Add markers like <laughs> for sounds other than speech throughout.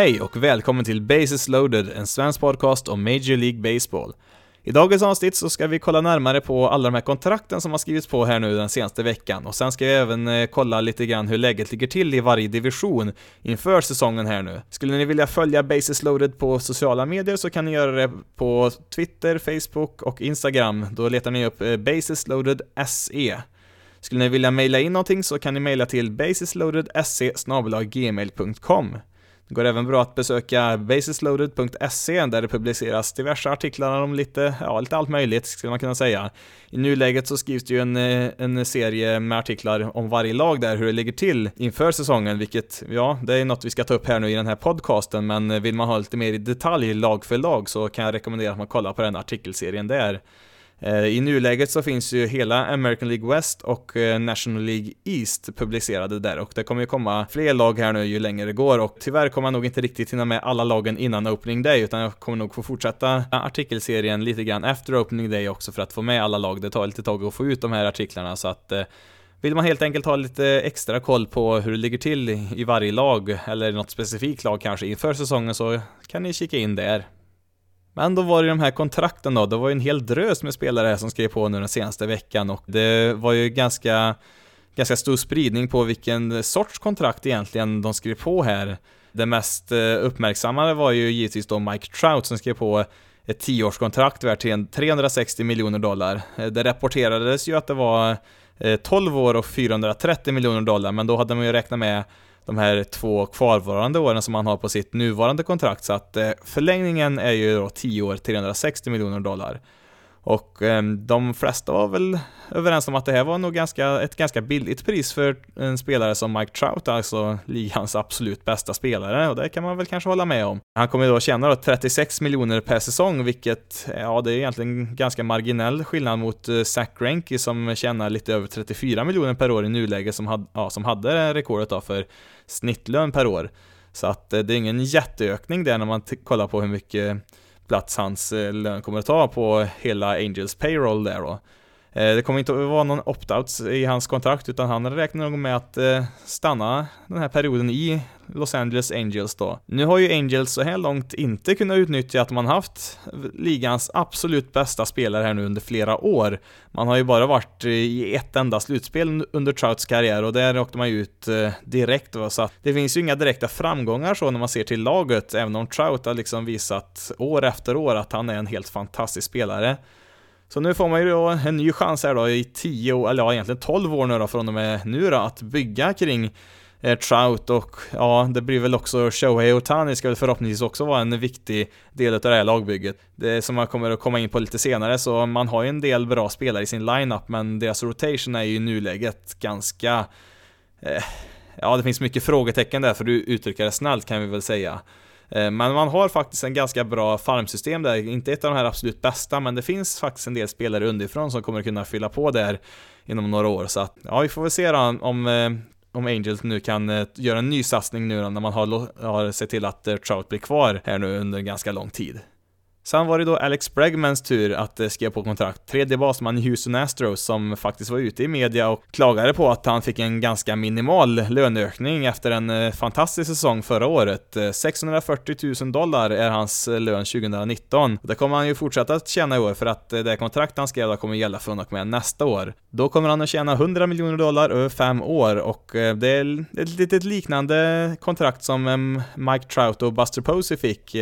Hej och välkommen till Bases loaded, en svensk podcast om Major League Baseball. I dagens avsnitt så ska vi kolla närmare på alla de här kontrakten som har skrivits på här nu den senaste veckan och sen ska vi även eh, kolla lite grann hur läget ligger till i varje division inför säsongen här nu. Skulle ni vilja följa Bases loaded på sociala medier så kan ni göra det på Twitter, Facebook och Instagram. Då letar ni upp eh, Bases loaded SE. Skulle ni vilja mejla in någonting så kan ni mejla till basisloadedse gmail.com. Det går även bra att besöka basisloaded.se där det publiceras diverse artiklar om lite, ja, lite allt möjligt skulle man kunna säga. I nuläget så skrivs det ju en, eh, en serie med artiklar om varje lag där, hur det ligger till inför säsongen, vilket, ja, det är något vi ska ta upp här nu i den här podcasten, men vill man ha lite mer i detalj lag för lag så kan jag rekommendera att man kollar på den artikelserien där. Eh, I nuläget så finns ju hela American League West och eh, National League East publicerade där och det kommer ju komma fler lag här nu ju längre det går och tyvärr kommer jag nog inte riktigt hinna med alla lagen innan opening day utan jag kommer nog få fortsätta artikelserien lite grann efter opening day också för att få med alla lag. Det tar lite tag att få ut de här artiklarna så att eh, vill man helt enkelt ha lite extra koll på hur det ligger till i varje lag eller något specifikt lag kanske inför säsongen så kan ni kika in där. Men då var det de här kontrakten då, det var ju en hel drös med spelare här som skrev på nu den senaste veckan och det var ju ganska, ganska stor spridning på vilken sorts kontrakt egentligen de skrev på här. Det mest eh, uppmärksammade var ju givetvis då Mike Trout som skrev på ett tioårskontrakt värt 360 miljoner dollar. Eh, det rapporterades ju att det var eh, 12 år och 430 miljoner dollar, men då hade man ju räknat med de här två kvarvarande åren som han har på sitt nuvarande kontrakt, så att eh, förlängningen är ju då 10 år, 360 miljoner dollar. Och eh, de flesta var väl överens om att det här var nog ganska, ett ganska billigt pris för en spelare som Mike Trout, alltså ligans absolut bästa spelare, och det kan man väl kanske hålla med om. Han kommer då tjäna då 36 miljoner per säsong, vilket, ja, det är egentligen ganska marginell skillnad mot eh, Zach Greinke som tjänar lite över 34 miljoner per år i nuläget, som, had, ja, som hade rekordet då för snittlön per år. Så att eh, det är ingen jätteökning där när man kollar på hur mycket plats hans eh, lön kommer att ta på hela Angels payroll där då. Eh, det kommer inte att vara någon opt-out i hans kontrakt utan han räknar nog med att eh, stanna den här perioden i Los Angeles Angels då. Nu har ju Angels så här långt inte kunnat utnyttja att man haft ligans absolut bästa spelare här nu under flera år. Man har ju bara varit i ett enda slutspel under Trouts karriär och där åkte man ju ut eh, direkt va? så det finns ju inga direkta framgångar så när man ser till laget, även om Trout har liksom visat år efter år att han är en helt fantastisk spelare. Så nu får man ju då en ny chans här då i 10, eller ja egentligen 12 år nu då från och med nu då att bygga kring eh, Trout och ja, det blir väl också Shohei Otani ska väl förhoppningsvis också vara en viktig del av det här lagbygget. Det som man kommer att komma in på lite senare, så man har ju en del bra spelare i sin lineup, men deras rotation är ju i nuläget ganska eh, Ja, det finns mycket frågetecken där för du uttrycker det snällt kan vi väl säga. Eh, men man har faktiskt en ganska bra farmsystem där, inte ett av de här absolut bästa, men det finns faktiskt en del spelare underifrån som kommer kunna fylla på där inom några år. Så att, ja, vi får väl se då om, eh, om Angels nu kan eh, göra en ny satsning nu när man har, har sett till att Trout blir kvar här nu under en ganska lång tid. Sen var det då Alex Bregmans tur att eh, skriva på kontrakt. Tredje basman i Houston Astros som faktiskt var ute i media och klagade på att han fick en ganska minimal löneökning efter en eh, fantastisk säsong förra året. Eh, 640 000 dollar är hans lön 2019. Det kommer han ju fortsätta att tjäna i år för att det kontrakt han skrev kommer gälla från och med nästa år. Då kommer han att tjäna 100 miljoner dollar över fem år och det är ett litet liknande kontrakt som Mike Trout och Buster Posey fick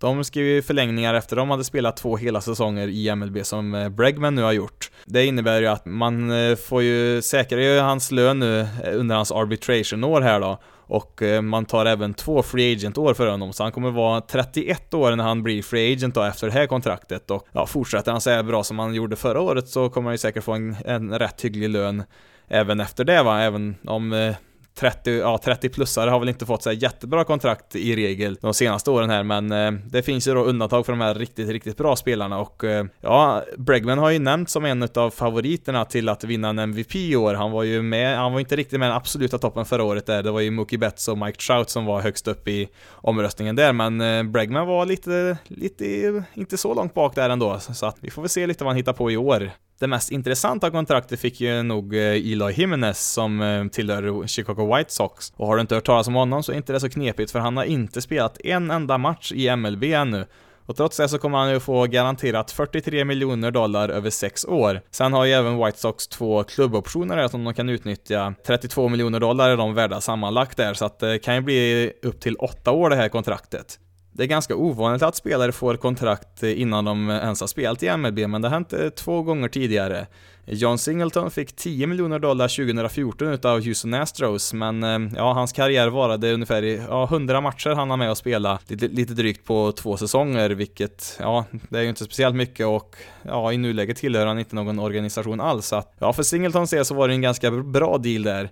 de skrev ju förlängningar efter de hade spelat två hela säsonger i MLB som eh, Bregman nu har gjort. Det innebär ju att man eh, får ju säkra ju hans lön nu eh, under hans arbitration-år här då. Och man tar även två free agent-år för honom, så han kommer vara 31 år när han blir free agent då efter det här kontraktet. Och ja, fortsätter han så bra som han gjorde förra året så kommer han ju säkert få en, en rätt hygglig lön även efter det va, även om 30, ja, 30-plussare har väl inte fått så jättebra kontrakt i regel de senaste åren här, men eh, det finns ju då undantag för de här riktigt, riktigt bra spelarna och eh, ja, Bregman har ju nämnts som en av favoriterna till att vinna en MVP i år. Han var ju med, han var inte riktigt med i den absoluta toppen förra året där, det var ju Mookie Betts och Mike Trout som var högst upp i omröstningen där, men eh, Bregman var lite, lite, inte så långt bak där ändå, så att vi får väl se lite vad han hittar på i år. Det mest intressanta kontraktet fick ju nog eh, Eloy Jimenez som eh, tillhör Chicago White Sox. Och har du inte hört talas om honom så är inte det så knepigt för han har inte spelat en enda match i MLB ännu. Och trots det så kommer han ju få garanterat 43 miljoner dollar över 6 år. Sen har ju även White Sox två klubboptioner där som de kan utnyttja. 32 miljoner dollar är de värda sammanlagt där, så att det kan ju bli upp till 8 år det här kontraktet. Det är ganska ovanligt att spelare får kontrakt eh, innan de eh, ens har spelat i MLB, men det har hänt eh, två gånger tidigare. John Singleton fick 10 miljoner dollar 2014 utav Houston Astros, men ja, hans karriär varade ungefär i, ja, 100 matcher han har med att spela, lite, lite drygt på två säsonger, vilket, ja, det är ju inte speciellt mycket och ja, i nuläget tillhör han inte någon organisation alls, så att, ja, för Singletons del så var det en ganska bra deal där.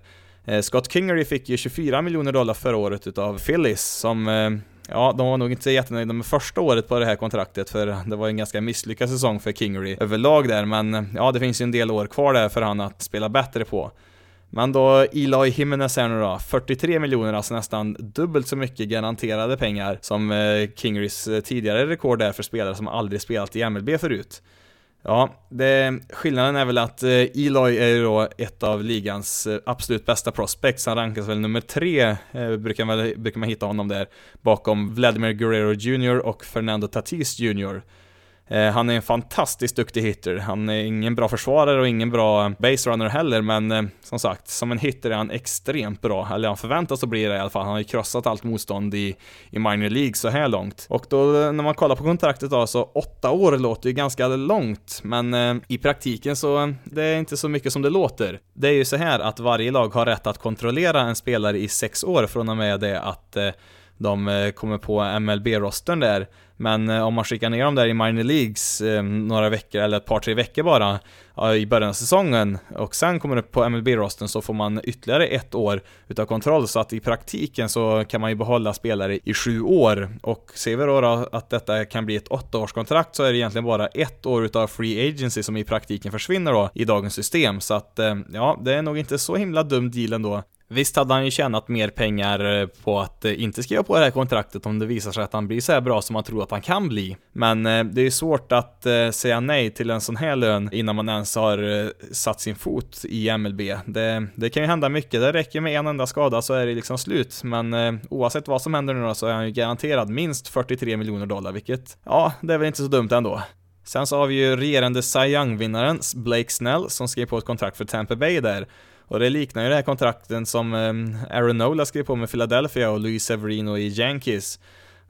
Scott Kingery fick ju 24 miljoner dollar förra året utav Phillies, som Ja, de var nog inte jättenöjda med första året på det här kontraktet för det var en ganska misslyckad säsong för Kingery överlag där, men ja, det finns ju en del år kvar där för han att spela bättre på. Men då Eloy Jimenez här nu då, 43 miljoner, alltså nästan dubbelt så mycket garanterade pengar som eh, Kingerys eh, tidigare rekord är för spelare som aldrig spelat i MLB förut. Ja, det, skillnaden är väl att eh, Eloy är ju då ett av ligans eh, absolut bästa prospects. Han rankas väl nummer tre, eh, brukar, man, brukar man hitta honom där, bakom Vladimir Guerrero Jr och Fernando Tatis Jr. Eh, han är en fantastiskt duktig hitter. Han är ingen bra försvarare och ingen bra baserunner heller, men eh, som sagt, som en hitter är han extremt bra. Eller han förväntas att bli det i alla fall. Han har ju krossat allt motstånd i, i minor League så här långt. Och då eh, när man kollar på kontraktet då, så åtta år låter ju ganska långt, men i praktiken så det är inte så mycket som det låter. Det är ju så här att varje lag har rätt att kontrollera en spelare i sex år från och med det att de eh, kommer på MLB-rosten där. Men eh, om man skickar ner dem där i minor leagues eh, några veckor, eller ett par tre veckor bara, i början av säsongen och sen kommer det på MLB-rosten så får man ytterligare ett år utav kontroll. Så att i praktiken så kan man ju behålla spelare i sju år. Och ser vi då, då att detta kan bli ett åttaårskontrakt så är det egentligen bara ett år utav free agency som i praktiken försvinner då i dagens system. Så att ja, det är nog inte så himla dum deal ändå. Visst hade han ju tjänat mer pengar eh, på att eh, inte skriva på det här kontraktet om det visar sig att han blir så här bra som man tror att han kan bli. Men eh, det är ju svårt att säga nej till en sån här lön innan man ens har satt sin fot i MLB. Det, det kan ju hända mycket, det räcker med en enda skada så är det liksom slut. Men oavsett vad som händer nu då så är han ju garanterad minst 43 miljoner dollar, vilket, ja, det är väl inte så dumt ändå. Sen så har vi ju regerande Cy Young-vinnaren Blake Snell som skrev på ett kontrakt för Tampa Bay där. Och det liknar ju det här kontrakten som ehm, Aaron Nola skrev på med Philadelphia och Luis Severino i Yankees.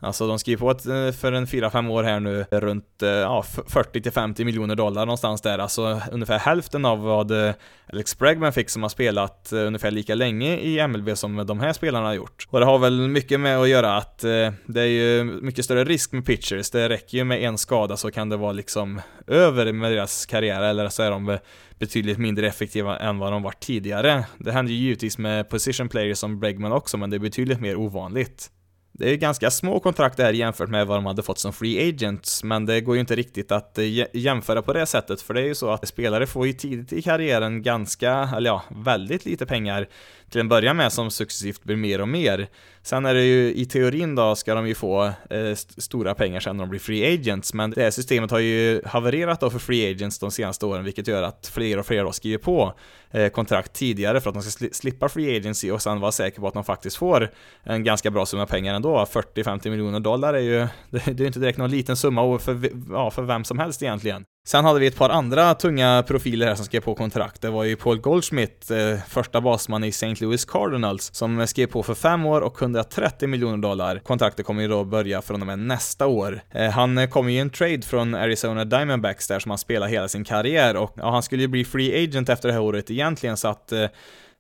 Alltså de skriver på ett, eh, för en 4-5 år här nu runt eh, ja, 40-50 miljoner dollar någonstans där, alltså ungefär hälften av vad eh, Alex Bregman fick som har spelat ungefär lika länge i MLB som de här spelarna har gjort. Och det har väl mycket med att göra att det är ju mycket större risk med pitchers, det räcker ju med en skada så kan det vara liksom över med deras karriär, eller så är de betydligt mindre effektiva än vad de varit tidigare. Det händer ju givetvis med position players som Bregman också, men det är betydligt mer ovanligt. Det är ganska små kontrakt det här jämfört med vad de hade fått som free agents, men det går ju inte riktigt att eh, jämföra på det sättet, för det är ju så att spelare får ju tidigt i karriären ganska, eller ja, väldigt lite pengar till en början med som successivt blir mer och mer. Sen är det ju i teorin då ska de ju få eh, st stora pengar sen när de blir free agents, men det här systemet har ju havererat då för free agents de senaste åren, vilket gör att fler och fler då skriver på eh, kontrakt tidigare för att de ska sli slippa free agency och sen vara säkra på att de faktiskt får en ganska bra summa pengar ändå. 40-50 miljoner dollar är ju, det, <laughs> det är inte direkt någon liten summa för, ja, för vem som helst egentligen. Sen hade vi ett par andra tunga profiler här som skrev på kontrakt. Det var ju Paul Goldschmidt, eh, första basman i St. Louis Cardinals, som skrev på för fem år och 130 miljoner dollar. Kontraktet kommer ju då börja från och med nästa år. Eh, han kom ju i en trade från Arizona Diamondbacks där som han spelade hela sin karriär och ja, han skulle ju bli free agent efter det här året egentligen så att eh,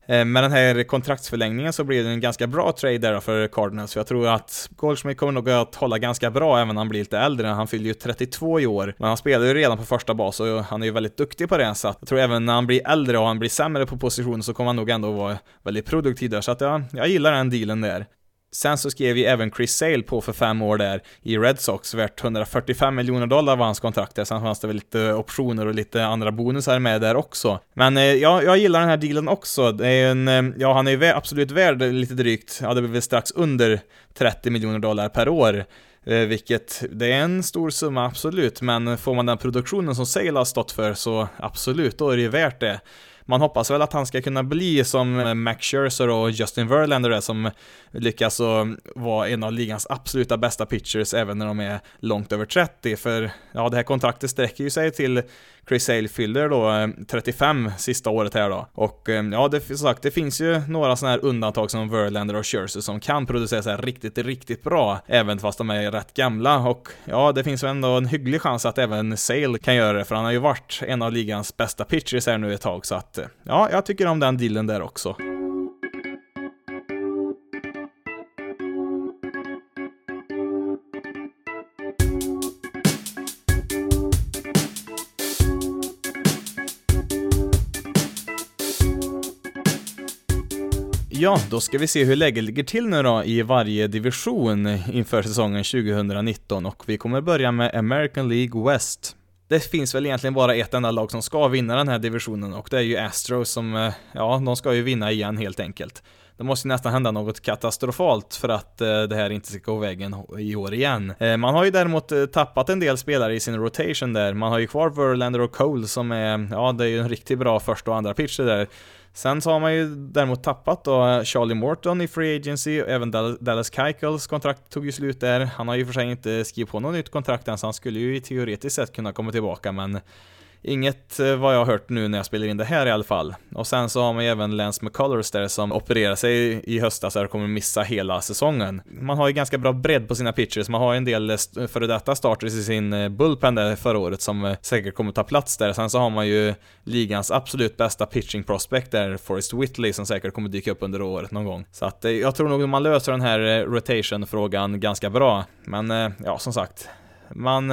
Eh, med den här kontraktsförlängningen så blir det en ganska bra trade där för Cardinals, för jag tror att Goldschmidt kommer nog att hålla ganska bra även när han blir lite äldre. Han fyller ju 32 i år, men han spelar ju redan på första bas och han är ju väldigt duktig på det, så att jag tror även när han blir äldre och han blir sämre på positionen så kommer han nog ändå vara väldigt produktiv där, så att jag, jag gillar den dealen där. Sen så skrev ju även Chris Sale på för fem år där i Red Sox, värt 145 miljoner dollar var hans kontrakt där, sen fanns det väl lite optioner och lite andra bonusar med där också. Men eh, ja, jag gillar den här dealen också. Det är en, eh, ja, han är ju absolut värd lite drygt, ja det blir väl strax under 30 miljoner dollar per år. Eh, vilket, det är en stor summa absolut, men får man den produktionen som Sale har stått för så absolut, då är det ju värt det man hoppas väl att han ska kunna bli som eh, Max Scherzer och Justin Verlander är som lyckas vara en av ligans absoluta bästa pitchers även när de är långt över 30, för ja, det här kontraktet sträcker ju sig till Chris Sale fyller då eh, 35 sista året här då. Och eh, ja, det, som sagt, det finns ju några sådana här undantag som Verlander och Scherzer som kan producera sig riktigt, riktigt bra, även fast de är rätt gamla. Och ja, det finns ju ändå en hygglig chans att även Sale kan göra det, för han har ju varit en av ligans bästa pitchers här nu ett tag, så att eh, ja, jag tycker om den dealen där också. Ja, då ska vi se hur läget ligger till nu då i varje division inför säsongen 2019 och vi kommer börja med American League West. Det finns väl egentligen bara ett enda lag som ska vinna den här divisionen och det är ju Astros som, eh, ja, de ska ju vinna igen helt enkelt. Det måste ju nästan hända något katastrofalt för att eh, det här inte ska gå vägen i år igen. Eh, man har ju däremot eh, tappat en del spelare i sin rotation där. Man har ju kvar Verlander och Cole som är, ja det är ju en riktigt bra första och andra pitcher där. Sen så har man ju däremot tappat då Charlie Morton i Free Agency, och även Dallas Keuchels kontrakt tog ju slut där. Han har ju för sig inte skrivit på något nytt kontrakt än, så han skulle ju teoretiskt sett kunna komma tillbaka, men Inget eh, vad jag har hört nu när jag spelar in det här i alla fall. Och sen så har man ju även Lance McCullers där som opererar sig i höstas och kommer missa hela säsongen. Man har ju ganska bra bredd på sina pitchers, man har ju en del eh, före detta starters i sin eh, bullpen där förra året som säkert kommer ta plats där. Sen så har man ju ligans absolut bästa pitching prospect där, Forrest Whitley, som säkert kommer dyka upp under året någon gång. Så att jag tror nog man löser den här rotation-frågan ganska bra. Men ja, som sagt, man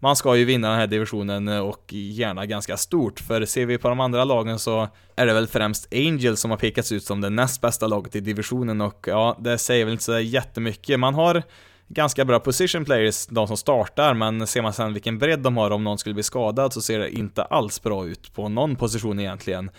man ska ju vinna den här divisionen och gärna ganska stort, för ser vi på de andra lagen så är det väl främst Angels som har pekats ut som det näst bästa laget i divisionen och ja, det säger väl inte så jättemycket. Man har ganska bra position players, de som startar, men ser man sen vilken bredd de har om någon skulle bli skadad så ser det inte alls bra ut på någon position egentligen.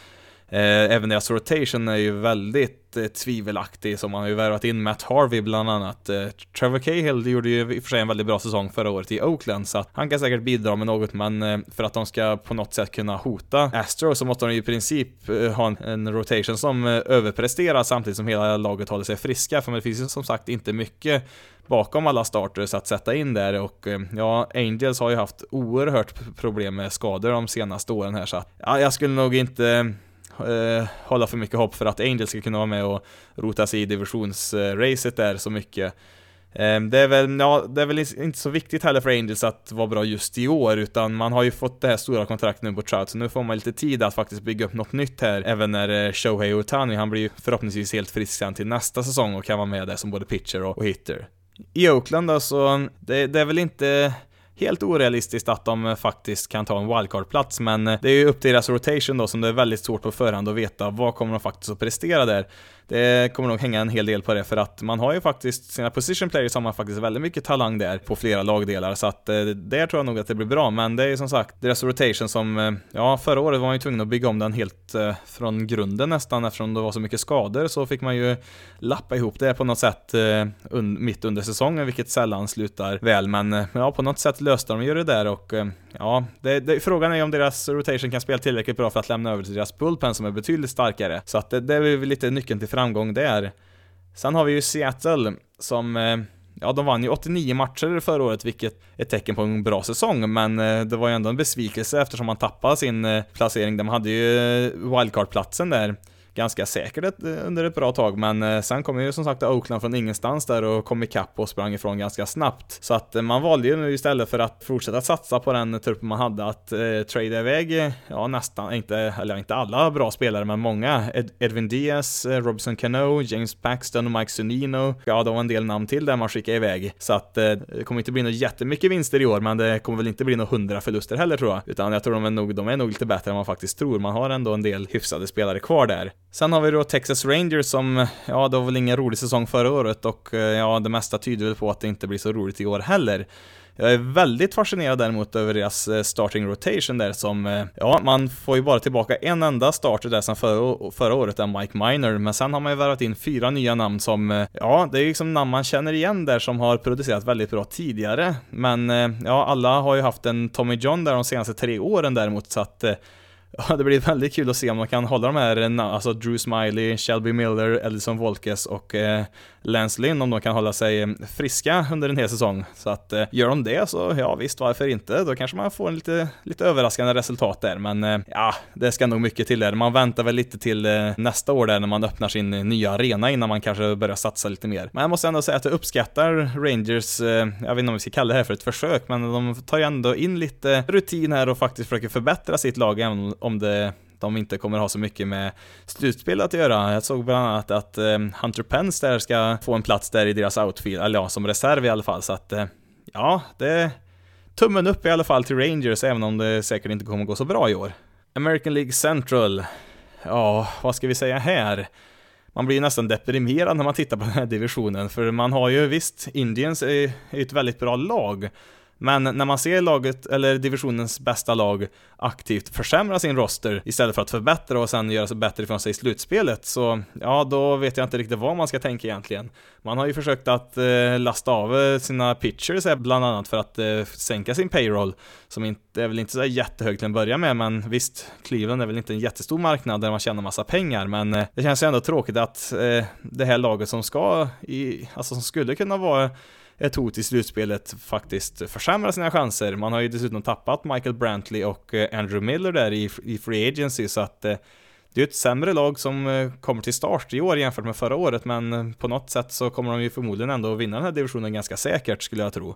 Eh, även deras rotation är ju väldigt eh, tvivelaktig, som man har ju värvat in Matt Harvey bland annat. Eh, Trevor Cahill gjorde ju i och för sig en väldigt bra säsong förra året i Oakland, så att han kan säkert bidra med något, men eh, för att de ska på något sätt kunna hota Astro så måste de ju i princip eh, ha en, en, rotation som eh, överpresterar samtidigt som hela laget håller sig friska, för det finns ju som sagt inte mycket bakom alla starters att sätta in där och eh, ja, Angels har ju haft oerhört problem med skador de senaste åren här så att ja, jag skulle nog inte eh, hålla för mycket hopp för att Angels ska kunna vara med och rota sig i divisionsracet där så mycket. Eh, det, är väl, ja, det är väl inte så viktigt heller för Angels att vara bra just i år, utan man har ju fått det här stora kontraktet nu på Trout, så nu får man lite tid att faktiskt bygga upp något nytt här, även när eh, Shohei Otani, han blir ju förhoppningsvis helt frisk sen till nästa säsong och kan vara med där som både pitcher och, och hitter. I Oakland då, så det, det är väl inte helt orealistiskt att de faktiskt kan ta en wildcard-plats, men det är ju upp till deras rotation då som det är väldigt svårt på förhand att veta vad kommer de faktiskt att prestera där. Det kommer nog hänga en hel del på det för att man har ju faktiskt sina position players har man faktiskt väldigt mycket talang där på flera lagdelar. Så att eh, där tror jag nog att det blir bra. Men det är ju som sagt deras rotation som, eh, ja förra året var man ju tvungen att bygga om den helt eh, från grunden nästan. Eftersom det var så mycket skador så fick man ju lappa ihop det på något sätt mitt under säsongen vilket sällan slutar väl. Men ja på något sätt löste de ju det där och ja, det, det, frågan är om deras rotation kan spela tillräckligt bra för att lämna över till deras bullpen som är betydligt starkare. Så att det, det är väl lite nyckeln till framgång där. Sen har vi ju Seattle som eh, Ja, de vann ju 89 matcher förra året, vilket är ett tecken på en bra säsong, men eh, det var ju ändå en besvikelse eftersom man tappade sin eh, placering. De hade ju wildcard-platsen där ganska säkert ett, under ett bra tag, men eh, sen kom ju som sagt Oakland från ingenstans där och kom ikapp och sprang ifrån ganska snabbt. Så att eh, man valde ju nu istället för att fortsätta satsa på den truppen man hade att eh, trade iväg, eh, ja nästan, inte, eller inte alla bra spelare, men många. Ed Edwin Diaz, Robinson Cano, James Paxton och Mike Sunino, Ja, det var en del namn till där man skickade iväg. Så att eh, det kommer inte bli några jättemycket vinster i år, men det kommer väl inte bli några hundra förluster heller tror jag. Utan jag tror de är nog, de är nog lite bättre än man faktiskt tror. Man har ändå en del hyfsade spelare kvar där. Sen har vi då Texas Rangers som, ja, det var väl ingen rolig säsong förra året och eh, ja, det mesta tyder väl på att det inte blir så roligt i år heller. Jag är väldigt fascinerad däremot över deras eh, starting rotation där som, eh, ja, man får ju bara tillbaka en enda starter där sen förra, förra året, är Mike Miner, men sen har man ju värvat in fyra nya namn som, ja, det är ju liksom namn man känner igen där som har producerat väldigt bra tidigare, men ja, alla har ju haft en Tommy John där de senaste tre åren däremot, så att Ja, det blir väldigt kul att se om man kan hålla de här, eh, alltså Drew Smiley, Shelby Miller, Ellison Volkes och eh, Lance Lynn, om de kan hålla sig friska under en hel säsong. Så att eh, gör de det så, ja visst, varför inte? Då kanske man får en lite, lite överraskande resultat där, men eh, ja, det ska nog mycket till där. Man väntar väl lite till eh, nästa år där när man öppnar sin nya arena innan man kanske börjar satsa lite mer. Men jag måste ändå säga att jag uppskattar Rangers, jag vet inte om vi ska kalla det här för ett försök, men de tar ju ändå in lite rutin här och faktiskt försöker förbättra sitt lag, även om det de inte kommer ha så mycket med slutspel att göra. Jag såg bland annat att eh, Hunter Pence där ska få en plats där i deras outfield, eller ja, som reserv i alla fall, så att eh, ja, det är tummen upp i alla fall till Rangers, även om det säkert inte kommer gå så bra i år. American League Central, ja, vad ska vi säga här? Man blir nästan deprimerad när man tittar på den här divisionen, för man har ju visst, Indians är ett väldigt bra lag, men när man ser laget, eller divisionens bästa lag, aktivt försämra sin roster istället för att förbättra och sen göra sig bättre ifrån sig i slutspelet, så ja, då vet jag inte riktigt vad man ska tänka egentligen. Man har ju försökt att eh, lasta av eh, sina pitchers bland annat för att eh, sänka sin payroll, som inte, är väl inte så jättehög till en början med, men visst, Cleveland är väl inte en jättestor marknad där man tjänar massa pengar, men eh, det känns ju ändå tråkigt att eh, det här laget som ska, i, alltså som skulle kunna vara ett hot i slutspelet faktiskt försämra sina chanser. Man har ju dessutom tappat Michael Brantley och eh, Andrew Miller där i, i Free Agency så att eh, det är ett sämre lag som eh, kommer till start i år jämfört med förra året men på något sätt så kommer de ju förmodligen ändå vinna den här divisionen ganska säkert skulle jag tro.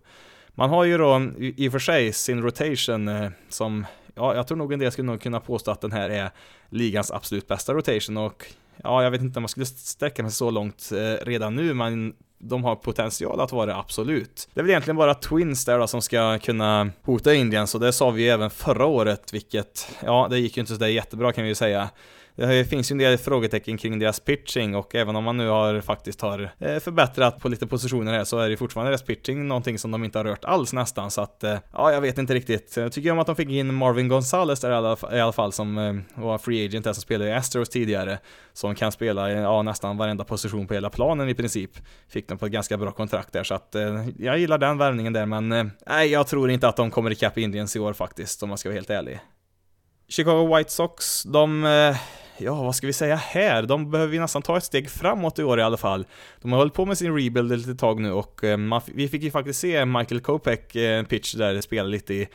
Man har ju då i och för sig sin rotation som, ja jag tror nog en del skulle nog kunna påstå att den här är ligans absolut bästa rotation och ja jag vet inte om man skulle sträcka mig så långt redan nu men de har potential att vara absolut. Det är väl egentligen bara Twins där då som ska kunna hota Indians, och det sa vi ju även förra året, vilket, ja, det gick ju inte sådär jättebra kan vi ju säga. Det finns ju en del frågetecken kring deras pitching och även om man nu har faktiskt har eh, förbättrat på lite positioner här så är det fortfarande deras pitching någonting som de inte har rört alls nästan så att eh, ja, jag vet inte riktigt. Jag tycker om att de fick in Marvin Gonzales där i alla, fall som eh, var free agent där som spelade i Astros tidigare som kan spela ja, nästan varenda position på hela planen i princip. Fick de på ett ganska bra kontrakt där så att jag gillar den värvningen där men nej, jag tror inte att de kommer ikapp Indians i år faktiskt om man ska vara helt ärlig. Chicago White Sox, de eh, ja, vad ska vi säga här? De behöver ju nästan ta ett steg framåt i år i alla fall. De har hållit på med sin rebuild ett litet tag nu och eh, man, vi fick ju faktiskt se Michael Kopech eh, pitch där spela lite i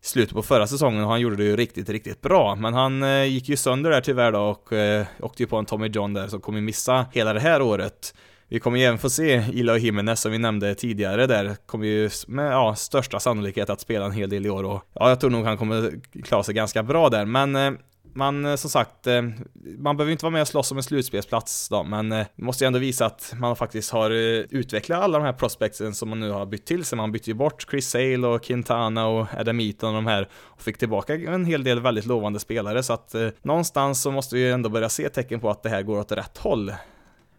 slutet på förra säsongen och han gjorde det ju riktigt, riktigt bra. Men han eh, gick ju sönder där tyvärr då och eh, åkte ju på en Tommy John där som kommer missa hela det här året. Vi kommer ju även få se Ila Jimenez som vi nämnde tidigare där, kommer ju med ja, största sannolikhet att spela en hel del i år och ja, jag tror nog han kommer klara sig ganska bra där, men eh, man, eh, som sagt, eh, man behöver inte vara med och slåss om en slutspelsplats då, men måste ju ändå visa att man faktiskt har utvecklat alla de här prospectsen som man nu har bytt till sig. Man bytte ju bort Chris Sale och Quintana och Adam Eaton och de här och fick tillbaka en hel del väldigt lovande spelare, så att någonstans så måste vi ju ändå börja se tecken på att det här går åt rätt håll.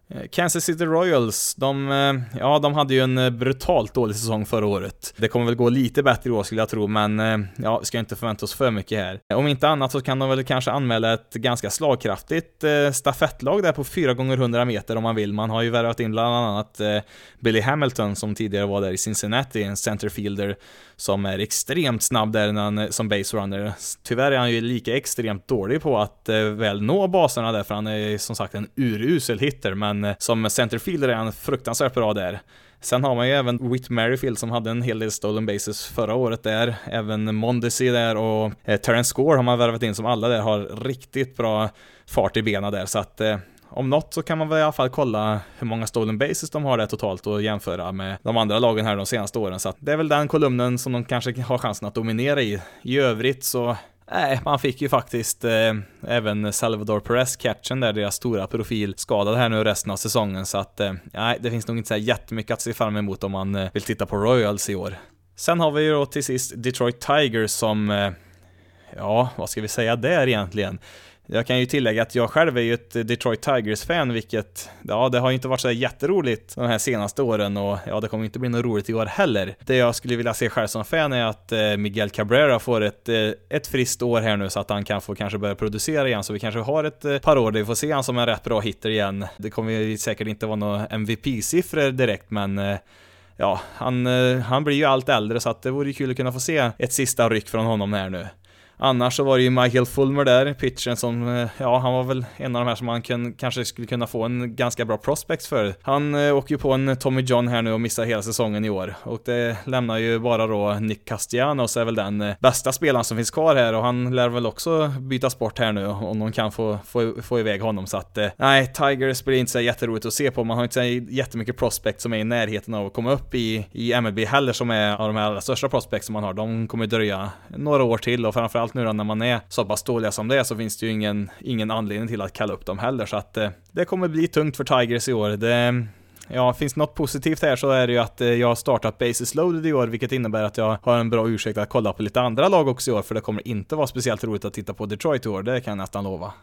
Eh, Kansas City Royals, de, eh, ja, de hade ju en eh, brutalt dålig säsong förra året. Det kommer väl gå lite bättre i år skulle jag tro, men ja, vi ska inte förvänta oss för mycket här. Om inte annat så kan de väl kanske anmäla ett ganska slagkraftigt stafettlag där på 4 gånger 100 meter om man vill. Man har ju värvat in bland annat Billy Hamilton som tidigare var där i Cincinnati, en centerfielder som är extremt snabb där han, som base runner. Tyvärr är han ju lika extremt dålig på att väl nå baserna där, för han är som sagt en urusel hitter, men men eh, som centerfielder är han fruktansvärt bra där. Sen har man ju även Whit Merrifield som hade en hel del stolen bases förra året där. Även Mondesi där och eh, Terrence Score har man värvat in som alla där har riktigt bra fart i benen där. Så att eh, om något så kan man väl i alla fall kolla hur många stolen bases de har där totalt och jämföra med de andra lagen här de senaste åren. Så att det är väl den kolumnen som de kanske har chansen att dominera i. I övrigt så Nej, man fick ju faktiskt eh, även Salvador Perez catchen där, deras stora profil, skadad här nu resten av säsongen. Så att, eh, nej, det finns nog inte så jättemycket att se fram emot om man eh, vill titta på Royals i år. Sen har vi ju då till sist Detroit Tigers som, eh, ja, vad ska vi säga där egentligen? Jag kan ju tillägga att jag själv är ju ett Detroit Tigers-fan, vilket, ja, det har ju inte varit så jätteroligt de här senaste åren och ja, det kommer inte bli något roligt i år heller. Det jag skulle vilja se själv som fan är att eh, Miguel Cabrera får ett, eh, ett friskt år här nu så att han kan få kanske börja producera igen, så vi kanske har ett eh, par år där vi får se han som en rätt bra hitter igen. Det kommer ju säkert inte vara några MVP-siffror direkt, men eh, ja, han, eh, han blir ju allt äldre så att det vore kul att kunna få se ett sista ryck från honom här nu. Annars så var det ju Michael Fulmer där, pitchen som, eh, ja han var väl en av de här som man kan, kanske skulle kunna få en ganska bra prospect för. Han eh, åker ju på en Tommy John här nu och missar hela säsongen i år. Och det lämnar ju bara då Nick Castellanos är väl den eh, bästa spelaren som finns kvar här och han lär väl också bytas bort här nu om de kan få, få, få iväg honom så att, eh, nej, Tigers blir inte så jätteroligt att se på. Man har inte så jättemycket prospect som är i närheten av att komma upp i, i MLB heller som är av de här allra största prospects som man har. De kommer dröja några år till och framförallt framförallt nu då när man är så pass dåliga som det är så finns det ju ingen, ingen anledning till att kalla upp dem heller så att eh, det kommer bli tungt för Tigers i år. Det, Ja, finns något positivt här så är det ju att eh, jag har startat Basis Loaded i år, vilket innebär att jag har en bra ursäkt att kolla på lite andra lag också i år, för det kommer inte vara speciellt roligt att titta på Detroit i år, det kan jag nästan lova.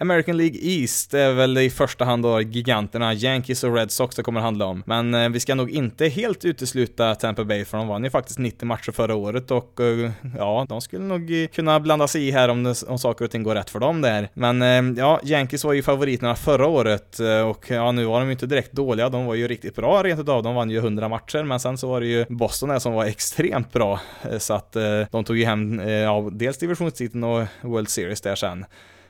American League East är väl i första hand då giganterna Yankees och Red Sox det kommer att handla om. Men eh, vi ska nog inte helt utesluta Tampa Bay för de vann ju faktiskt 90 matcher förra året och eh, ja, de skulle nog eh, kunna blanda sig i här om, det, om saker och ting går rätt för dem där. Men ja, Yankees var ju favoriterna förra året och ja, nu var de ju inte direkt dåliga. De var ju riktigt bra rent utav. De vann ju 100 matcher, men sen så var det ju Boston där som var extremt bra. Så att de tog ju hem ja, dels divisionstiteln och World Series där sen.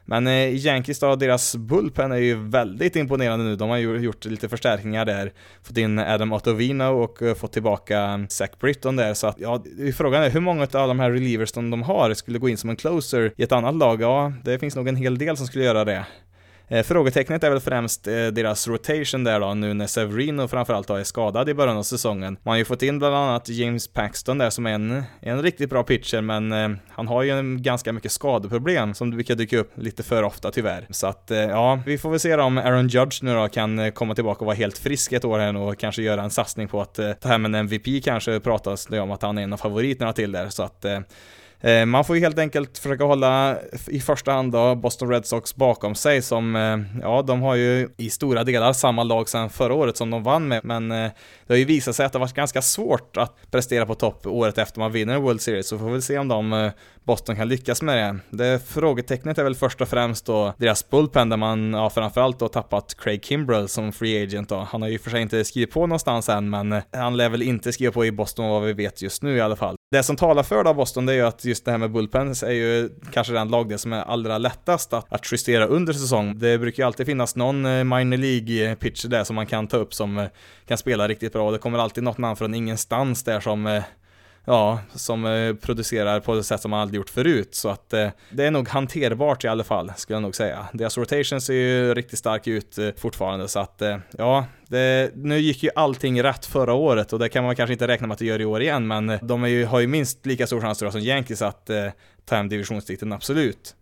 Men eh, Yankees då, deras bullpen är ju väldigt imponerande nu. De har ju gjort lite förstärkningar där. Fått in Adam Ottovino och eh, fått tillbaka Zach Britton där. Så att, ja, frågan är hur många av de här relievers som de har skulle gå in som en closer i ett annat lag? Ja, det finns nog en hel del som skulle göra det. Eh, frågetecknet är väl främst eh, deras rotation där då, nu när Severino framförallt då är skadad i början av säsongen. Man har ju fått in bland annat James Paxton där som är en, en riktigt bra pitcher, men eh, han har ju en ganska mycket skadeproblem som brukar dyka upp lite för ofta tyvärr. Så att, eh, ja, vi får väl se om Aaron Judge nu då kan eh, komma tillbaka och vara helt frisk ett år här och kanske göra en satsning på att eh, ta hem en MVP kanske pratas det om att han är en av favoriterna till där, så att Eh, man får ju helt enkelt försöka hålla i första hand då Boston Red Sox bakom sig som, eh, ja, de har ju i stora delar samma lag sedan förra året som de vann med, men eh, det har ju visat sig att det har varit ganska svårt att prestera på topp året efter man vinner World Series, så får vi väl se om de Boston kan lyckas med det. Det frågetecknet är väl först och främst då deras bullpen där man ja, framförallt då tappat Craig Kimbrell som free agent då. Han har ju för sig inte skrivit på någonstans än, men han lär väl inte skriva på i Boston vad vi vet just nu i alla fall. Det som talar för då Boston det är ju att just det här med bullpens är ju kanske den lagdel som är allra lättast att, att justera under säsong. Det brukar ju alltid finnas någon eh, minor League eh, pitcher där som man kan ta upp som eh, kan spela riktigt bra och det kommer alltid något namn från ingenstans där som ja, som eh, producerar på ett sätt som man aldrig gjort förut. Så att eh, det är nog hanterbart i alla fall, skulle jag nog säga. Deras rotation ser ju riktigt stark ut eh, fortfarande, så att eh, ja, det, nu gick ju allting rätt förra året och det kan man kanske inte räkna med att det gör i år igen, men eh, de är ju, har ju minst lika stor chans som Yankees att ta hem divisionstiteln, absolut.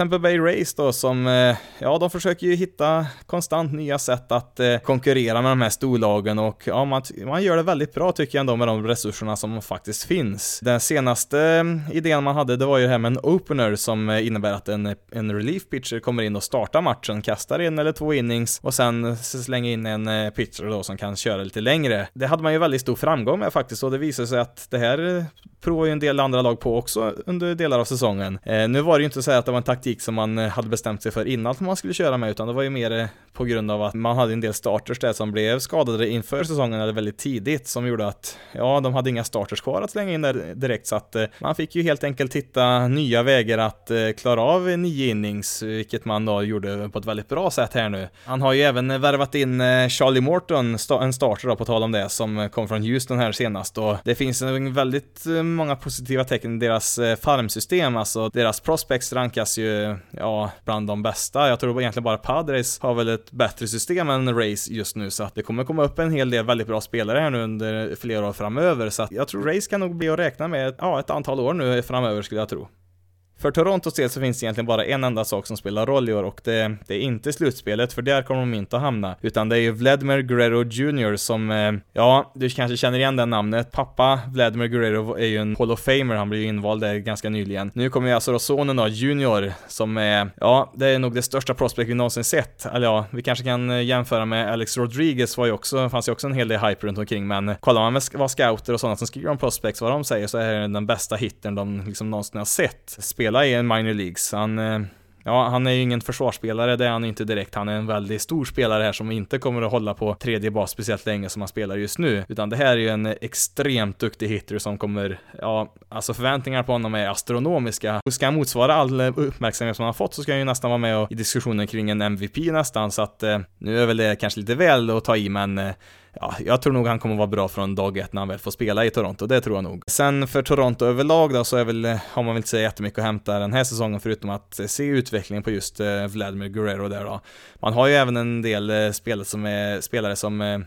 Tampa Bay Race då som, eh, ja de försöker ju hitta konstant nya sätt att eh, konkurrera med de här storlagen och ja, man, man gör det väldigt bra tycker jag ändå med de resurserna som faktiskt finns. Den senaste mm, idén man hade det var ju det här med en opener som eh, innebär att en, en relief pitcher kommer in och startar matchen, kastar en eller två innings och sen slänger in en pitcher då som kan köra lite längre. Det hade man ju väldigt stor framgång med faktiskt och det visade sig att det här provar ju en del andra lag på också under delar av säsongen. Nu var det ju inte så att det var en taktik som man eh, hade bestämt sig för innan att man skulle köra med, utan det var ju mer eh, på grund av att man hade en del starters där som blev skadade inför säsongen eller väldigt tidigt som gjorde att, ja, de hade inga starters kvar att slänga in där direkt. Så att eh, man fick ju helt enkelt hitta nya vägar att klara av nio innings, vilket man då gjorde på ett väldigt bra sätt här nu. Han har ju även värvat in Charlie Morton, en starter då, på tal om det, som kom från Houston här senast. Och det finns väldigt många positiva tecken i deras farmsystem, alltså deras prospects rankas ju, ja, bland de bästa. Jag tror egentligen bara Padres har väl ett bättre system än Race just nu, så att det kommer komma upp en hel del väldigt bra spelare här nu under flera år framöver, så att jag tror Race kan nog bli att räkna med, ja, ett antal år nu framöver skulle jag tro. För Torontos del så finns det egentligen bara en enda sak som spelar roll i år och det, det är inte slutspelet, för där kommer de inte att hamna, utan det är ju Vladimir Guerrero Jr som, eh, ja, du kanske känner igen det namnet. Pappa Vladimir Guerrero är ju en Hall of Famer, han blev ju invald där ganska nyligen. Nu kommer ju alltså då sonen då, Junior, som är, ja, det är nog det största prospect vi någonsin sett. Eller ja, vi kanske kan eh, jämföra med Alex Rodriguez var ju också, fanns ju också en hel del hype runt omkring, men kollar man med vad scouter och sådana som skriver om prospects, vad de säger, så är det den bästa hitten de liksom någonsin har sett. Spel spela i en minor leagues. Han, eh, ja, han är ju ingen försvarsspelare, det är han inte direkt. Han är en väldigt stor spelare här som inte kommer att hålla på tredje bas speciellt länge som han spelar just nu. Utan det här är ju en extremt duktig hitter som kommer, ja, alltså förväntningar på honom är astronomiska. Och ska han motsvara all eh, uppmärksamhet som han har fått så ska han ju nästan vara med i diskussionen kring en MVP nästan, så att eh, nu är väl det kanske lite väl att ta i, men eh, ja, jag tror nog han kommer vara bra från dag ett när han väl får spela i Toronto, det tror jag nog. Sen för Toronto överlag då så är väl, har man väl inte så jättemycket att hämta den här säsongen förutom att se utvecklingen på just eh, Vladimir Guerrero där då. Man har ju även en del eh, spelare som är, spelare som eh,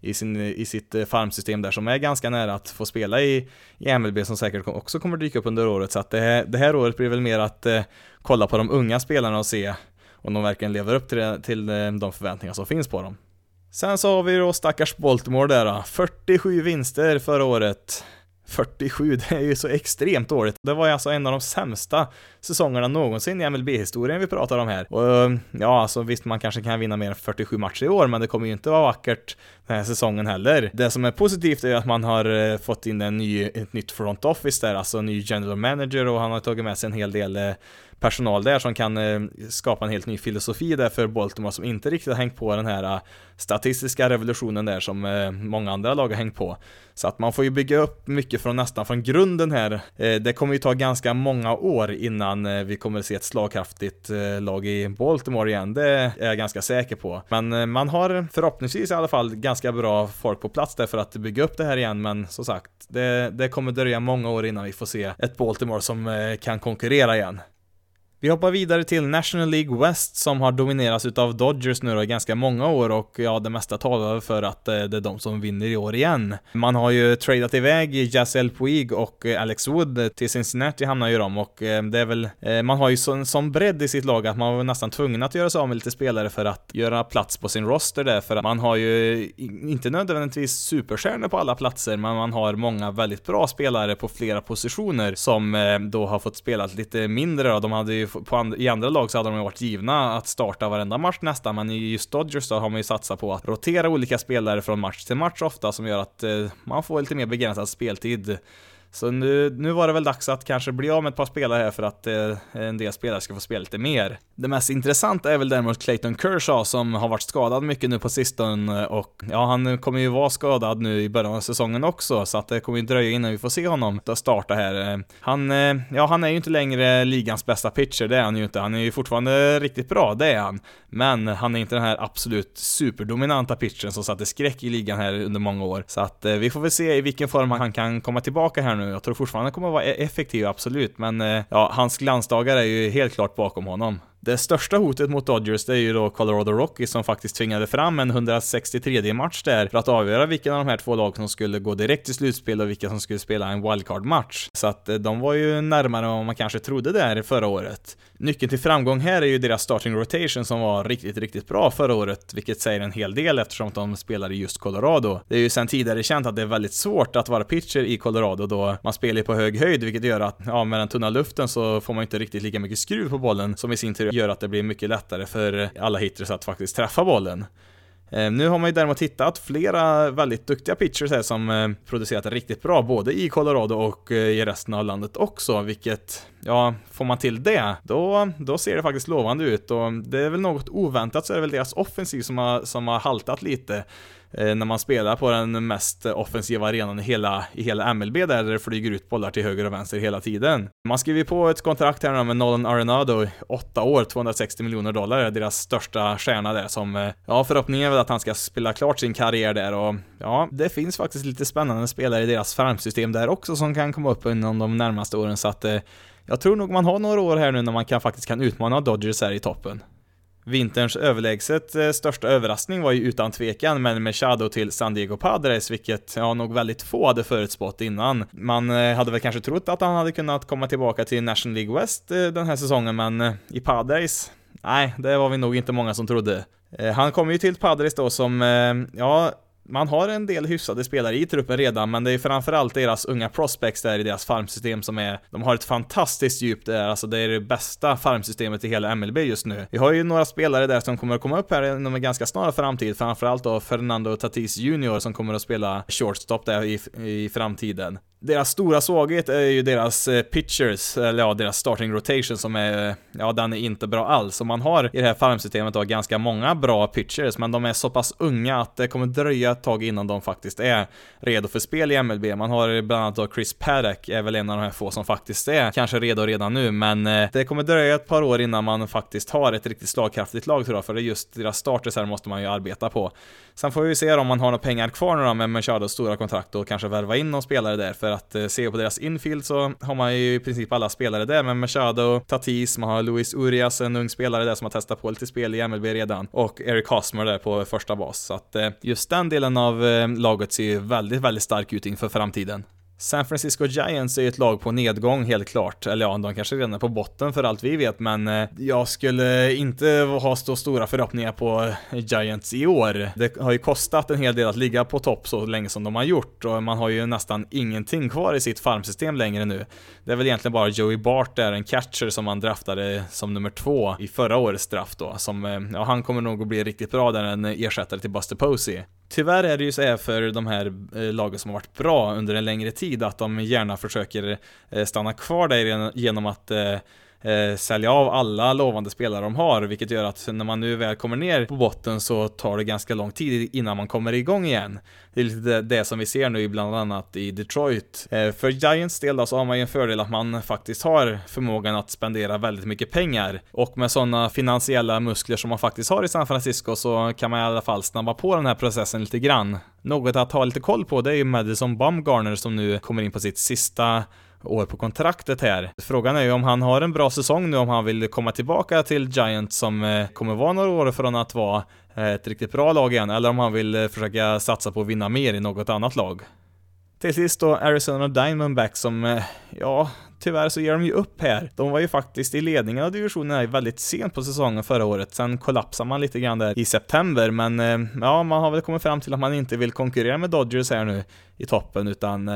i, sin, i sitt eh, farmsystem där som är ganska nära att få spela i, i MLB som säkert också kommer dyka upp under året. Så att det här, det här året blir väl mer att eh, kolla på de unga spelarna och se om de verkligen lever upp till, eh, till eh, de förväntningar som finns på dem. Sen så har vi då stackars Baltimore där då. 47 vinster förra året. 47, <laughs> det är ju så extremt dåligt. Det var ju alltså en av de sämsta säsongerna någonsin i MLB-historien vi pratar om här. Och eh, ja, alltså visst, man kanske kan vinna mer än 47 matcher i år, men det kommer ju inte vara vackert den här säsongen heller. Det som är positivt är ju att man har eh, fått in en ny, ett nytt front office där, alltså en ny general manager och han har tagit med sig en hel del eh, personal där som kan eh, skapa en helt ny filosofi där för Baltimore som inte riktigt har hängt på den här eh, statistiska revolutionen där som eh, många andra lag har hängt på. Så att man får ju bygga upp mycket från nästan från grunden här. Det kommer ju ta ganska många år innan vi kommer se ett slagkraftigt lag i Baltimore igen, det är jag ganska säker på. Men man har förhoppningsvis i alla fall ganska bra folk på plats där för att bygga upp det här igen, men som sagt, det, det kommer dröja många år innan vi får se ett Baltimore som kan konkurrera igen. Vi hoppar vidare till National League West som har dominerats utav Dodgers nu då i ganska många år och ja, det mesta talar för att eh, det är de som vinner i år igen. Man har ju tradat iväg Jazel Puig och eh, Alex Wood till Cincinnati hamnar ju de och eh, det är väl, man har ju sån, sån bredd i sitt lag att man var nästan tvungen att göra sig av med lite spelare för att göra plats på sin roster där för att man har ju inte nödvändigtvis superstjärnor på alla platser men man har många väldigt bra spelare på flera positioner som då har fått spela lite mindre då. De hade ju på and i andra lag så hade de ju varit givna att starta varenda match nästan, men i just Dodgers då har man ju satsat på att rotera olika spelare från match till match ofta, som gör att eh, man får lite mer begränsad speltid. Så nu, nu var det väl dags att kanske bli av med ett par spelare här för att eh, en del spelare ska få spela lite mer. Det mest intressanta är väl däremot Clayton Kershaw som har varit skadad mycket nu på sistone och ja, han kommer ju vara skadad nu i början av säsongen också så att det kommer ju dröja innan vi får se honom starta här. Han, eh, ja, han är ju inte längre ligans bästa pitcher, det är han ju inte. Han är ju fortfarande riktigt bra, det är han. Men han är inte den här absolut superdominanta pitchen som satte skräck i ligan här under många år. Så att eh, vi får väl se i vilken form han kan komma tillbaka här nu. Jag tror fortfarande han kommer att vara e- effektiv, absolut, men eh, ja, hans glansdagar är ju helt klart bakom honom. Det största hotet mot Dodgers det är ju då Colorado Rockies som faktiskt tvingade fram en 163 match där för att avgöra vilken av de här två lagen som skulle gå direkt till slutspel och vilka som skulle spela en wildcard-match. Så att eh, de var ju närmare än vad man kanske trodde där förra året. Nyckeln till framgång här är ju deras starting rotation som var riktigt, riktigt bra förra året, vilket säger en hel del eftersom de spelar i just Colorado. Det är ju sedan tidigare känt att det är väldigt svårt att vara pitcher i Colorado då man spelar på hög höjd, vilket gör att, ja, med den tunna luften så får man inte riktigt lika mycket skruv på bollen som i sin tur gör att det blir mycket lättare för alla hitters att faktiskt träffa bollen. Ehm, nu har man ju däremot hittat flera väldigt duktiga pitchers här som ehm, producerat riktigt bra, både i Colorado och eh, i resten av landet också, vilket, ja, får man till det, då, då ser det faktiskt lovande ut. Och det är väl något oväntat så är det väl deras offensiv som har, som har haltat lite. Eh, när man spelar på den mest offensiva arenan i hela, i hela MLB där det flyger ut bollar till höger och vänster hela tiden. Man skriver på ett kontrakt här med Nolan Arenado, 8 år, 260 miljoner dollar, deras största stjärna där som, eh, ja förhoppningen är väl att han ska spela klart sin karriär där och ja, det finns faktiskt lite spännande spelare i deras farmsystem där också som kan komma upp inom de närmaste åren så att eh, jag tror nog man har några år här nu när man kan, faktiskt kan utmana Dodgers här i toppen. Vinterns överlägset eh, största överraskning var ju utan tvekan men Machado till San Diego Padres, vilket ja, nog väldigt få hade förutspått innan. Man eh, hade väl kanske trott att han hade kunnat komma tillbaka till National League West eh, den här säsongen, men i Padres, nej, det var vi nog inte många som trodde. Han kom ju till Padres då som, ja, man har en del hyfsade spelare i truppen redan, men det är framförallt deras unga prospects där i deras farmsystem som är, de har ett fantastiskt djup där, alltså det är det bästa farmsystemet i hela MLB just nu. Vi har ju några spelare där som kommer att komma upp här inom en ganska snar framtid, framförallt då Fernando Tatis Jr som kommer att spela shortstop där i, i framtiden. Deras stora svaghet är ju deras eh, pitchers, eller ja, deras starting rotation som är, ja, den är inte bra alls. Och man har i det här farmsystemet då ganska många bra pitchers, men de är så pass unga att det kommer dröja ett tag innan de faktiskt är redo för spel i MLB. Man har bland annat då Chris Paddock, är väl en av de här få som faktiskt är kanske redo redan nu, men eh, det kommer dröja ett par år innan man faktiskt har ett riktigt slagkraftigt lag tror jag, för det är just deras starters här måste man ju arbeta på. Sen får vi se om man har några pengar kvar nu då med Machados stora kontrakt och kanske värva in någon spelare där, för att eh, se på deras infield så har man ju i princip alla spelare där med Machado, Tatis, man har Luis Urias, en ung spelare där som har testat på lite spel i MLB redan, och Eric Hosmer där på första bas. Så att eh, just den delen av eh, laget ser ju väldigt, väldigt stark ut inför framtiden. San Francisco Giants är ju ett lag på nedgång helt klart. Eller ja, de kanske redan är på botten för allt vi vet, men eh, jag skulle inte ha så stora förhoppningar på eh, Giants i år. Det har ju kostat en hel del att ligga på topp så länge som de har gjort och man har ju nästan ingenting kvar i sitt farmsystem längre nu. Det är väl egentligen bara Joey Bart där, en catcher som man draftade som nummer två i förra årets draft då, som, eh, ja, han kommer nog att bli riktigt bra där, en ersättare till Buster Posey. Tyvärr är det ju så här för de här eh, lagen som har varit bra under en längre tid att de gärna försöker eh, stanna kvar där genom att eh, eh, sälja av alla lovande spelare de har, vilket gör att när man nu väl kommer ner på botten så tar det ganska lång tid innan man kommer igång igen. Det är lite det, det som vi ser nu bland annat i Detroit. Eh, för Giants del då så har man ju en fördel att man faktiskt har förmågan att spendera väldigt mycket pengar och med sådana finansiella muskler som man faktiskt har i San Francisco så kan man i alla fall snabba på den här processen lite grann. Något att ha lite koll på det är ju Madison Bumgarner som nu kommer in på sitt sista år på kontraktet här. Frågan är ju om han har en bra säsong nu, om han vill komma tillbaka till Giants som eh, kommer vara några år från att vara eh, ett riktigt bra lag igen, eller om han vill eh, försöka satsa på att vinna mer i något annat lag. Till sist då Arizona Diamondbacks som, ja, tyvärr så ger de ju upp här. De var ju faktiskt i ledningen av divisionen här väldigt sent på säsongen förra året. Sen kollapsade man lite grann där i september, men ja, man har väl kommit fram till att man inte vill konkurrera med Dodgers här nu i toppen, utan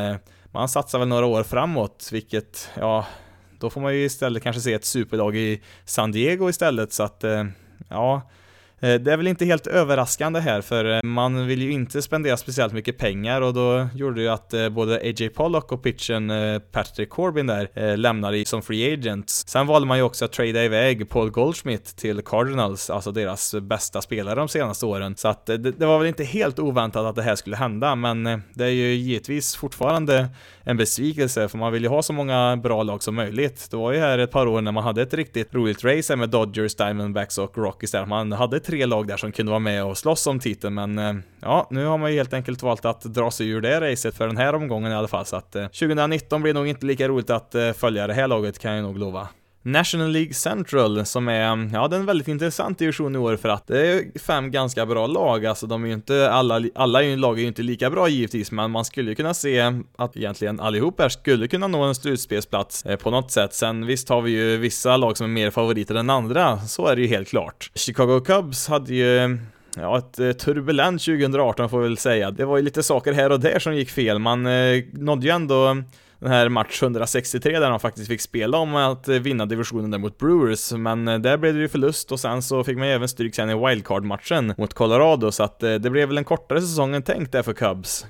man satsar väl några år framåt, vilket, ja, då får man ju istället kanske se ett superlag i San Diego istället, så att, eh, ja, Eh, det är väl inte helt överraskande här för eh, man vill ju inte spendera speciellt mycket pengar och då gjorde det ju att eh, både AJ Pollock och pitchen Patrick Corbin där lämnade som free agents. Sen valde man ju också att trada iväg Paul Goldschmidt till Cardinals, alltså deras bästa spelare de senaste åren. Så att det, det var väl inte helt oväntat att det här skulle hända, men det är ju givetvis fortfarande en besvikelse för man vill ju ha så många bra lag som möjligt. Det var ju här ett par år när man hade ett riktigt roligt race med Dodgers, Diamondbacks och Rockies där man hade tre lag där som kunde vara med och slåss om titeln, men eh, ja, nu har man ju helt enkelt valt att dra sig ur det racet för den här omgången i alla fall, så att eh, 2019 blir nog inte lika roligt att eh, följa det här laget kan jag nog lova. National League Central som är, ja det är en väldigt intressant division i år för att det är fem ganska bra lag, alltså de är ju inte, alla, alla lag är ju inte lika bra givetvis, men man skulle ju kunna se att egentligen allihop här skulle kunna nå en slutspelsplats eh, på något sätt. Sen visst har vi ju vissa lag som är mer favoriter än andra, så är det ju helt klart. Chicago Cubs hade ju Ja, ett eh, turbulent 2018 får vi väl säga. Det var ju lite saker här och där som gick fel. Man eh, nådde ju ändå den här match 163 där de faktiskt fick spela om att vinna divisionen där mot Brewers, men eh, där blev det ju förlust och sen så fick man ju även stryk sen i wildcard-matchen mot Colorado, så att eh, det blev väl en kortare säsong än tänkt där för Cubs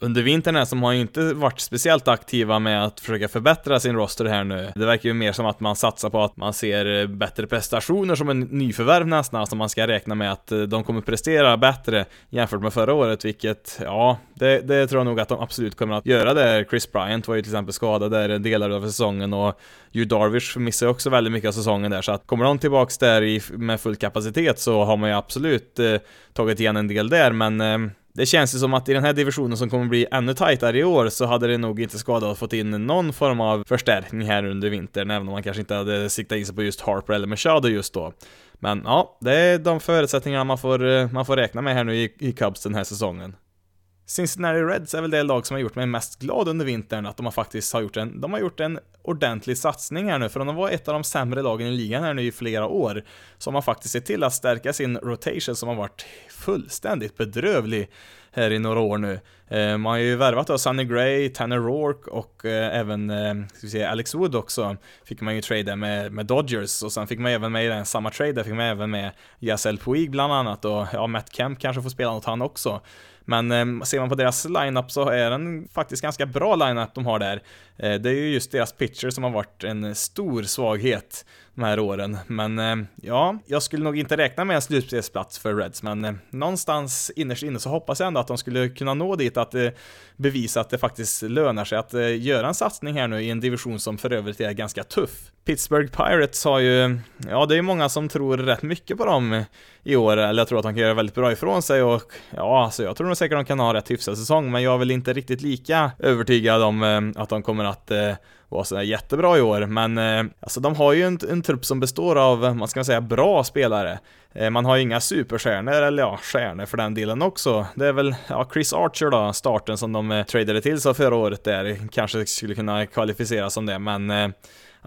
under vintern här som har ju inte varit speciellt aktiva med att försöka förbättra sin roster här nu. Det verkar ju mer som att man satsar på att man ser eh, bättre prestationer som en nyförvärv nästan, alltså man ska räkna med att eh, de kommer prestera bättre jämfört med förra året, vilket, ja, det, det tror jag nog att de absolut kommer att göra där. Chris Bryant var ju till exempel skadad där delar av säsongen och Hugh Darvish missar ju också väldigt mycket av säsongen där, så att kommer de tillbaks där i, med full kapacitet så har man ju absolut eh, tagit igen en del där, men eh, det känns ju som att i den här divisionen som kommer bli ännu tajtare i år så hade det nog inte skadat att få in någon form av förstärkning här under vintern, även om man kanske inte hade siktat in sig på just Harper eller Machado just då. Men ja, det är de förutsättningarna man får, eh, man får räkna med här nu i, i Cubs den här säsongen. Cincinnati Reds är väl det lag som har gjort mig mest glad under vintern, att de har faktiskt har gjort en, de har gjort en ordentlig satsning här nu, för om de var ett av de sämre lagen i ligan här nu i flera år, så har man faktiskt sett till att stärka sin rotation som har varit fullständigt bedrövlig här i några år nu. Eh, man har ju värvat då Sunny Gray, Tanner Rourke och eh, även, eh, ska vi säga, Alex Wood också. Fick man ju trade med, med Dodgers och sen fick man även med i den samma trade, där fick man även med Yasel Puig bland annat och ja, Matt Kemp kanske får spela något han också. Men eh, ser man på deras lineup så är den faktiskt ganska bra lineup de har där. Eh, det är ju just deras pitcher som har varit en stor svaghet de här åren. Men eh, ja, jag skulle nog inte räkna med en slutspelsplats för Reds, men någonstans innerst inne så hoppas jag ändå att de skulle kunna nå dit att eh, bevisa att det faktiskt lönar sig att eh, göra en satsning här nu i en division som för övrigt är ganska tuff. Pittsburgh Pirates har ju, ja det är många som tror rätt mycket på dem i år, eller jag tror att de kan göra väldigt bra ifrån sig och ja, alltså jag tror nog säkert att de kan ha en rätt hyfsad säsong, men jag är väl inte riktigt lika övertygad om eh, att de kommer att eh, vara sådär jättebra i år, men eh, alltså de har ju en, en trupp som består av, man ska säga, bra spelare. Eh, man har ju inga superstjärnor, eller ja, stjärnor för den delen också. Det är väl, ja, Chris Archer då, starten som de eh, tradade till sig förra året där, kanske skulle kunna kvalificera som det, men eh,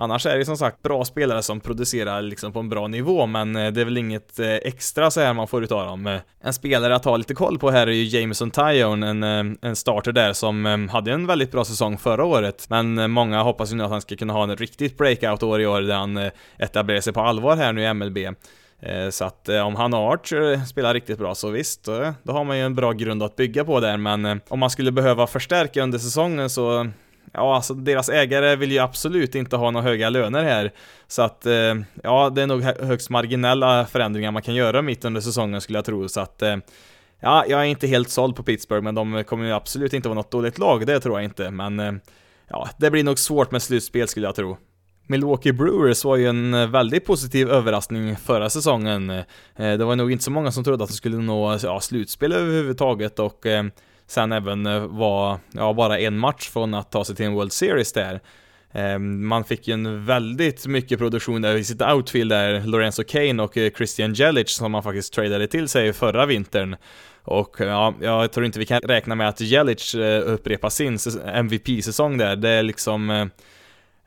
Annars är det som sagt bra spelare som producerar liksom på en bra nivå, men eh, det är väl inget eh, extra så här man får utav dem. Eh, en spelare att ha lite koll på här är ju Jameson Tyone, en, en starter där som hade en väldigt bra säsong förra året, men många hoppas ju nu att han ska kunna ha en riktigt breakout-år i år där han etablerar sig på allvar här nu i MLB. Så att om han och Archer spelar riktigt bra så visst, då har man ju en bra grund att bygga på där, men om man skulle behöva förstärka under säsongen så Ja, alltså deras ägare vill ju absolut inte ha några höga löner här. Så att, eh, ja, det är nog högst marginella förändringar man kan göra mitt under säsongen skulle jag tro. Så att, eh, ja, jag är inte helt såld på Pittsburgh, men de kommer ju absolut inte vara något dåligt lag, det tror jag inte. Men, eh, ja, det blir nog svårt med slutspel skulle jag tro. Milwaukee Brewers var ju en eh, väldigt positiv överraskning förra säsongen. Eh, det var nog inte så många som trodde att de skulle nå ja, slutspel överhuvudtaget och eh, sen även eh, var, ja, bara en match från att ta sig till en World Series där. Ehm, man fick ju en väldigt mycket produktion där i sitt outfield där, Lorenzo Kane och eh, Christian Jelic som man faktiskt tradade till sig förra vintern. Och eh, ja, jag tror inte vi kan räkna med att Jelic upprepar sin MVP-säsong där. Det är liksom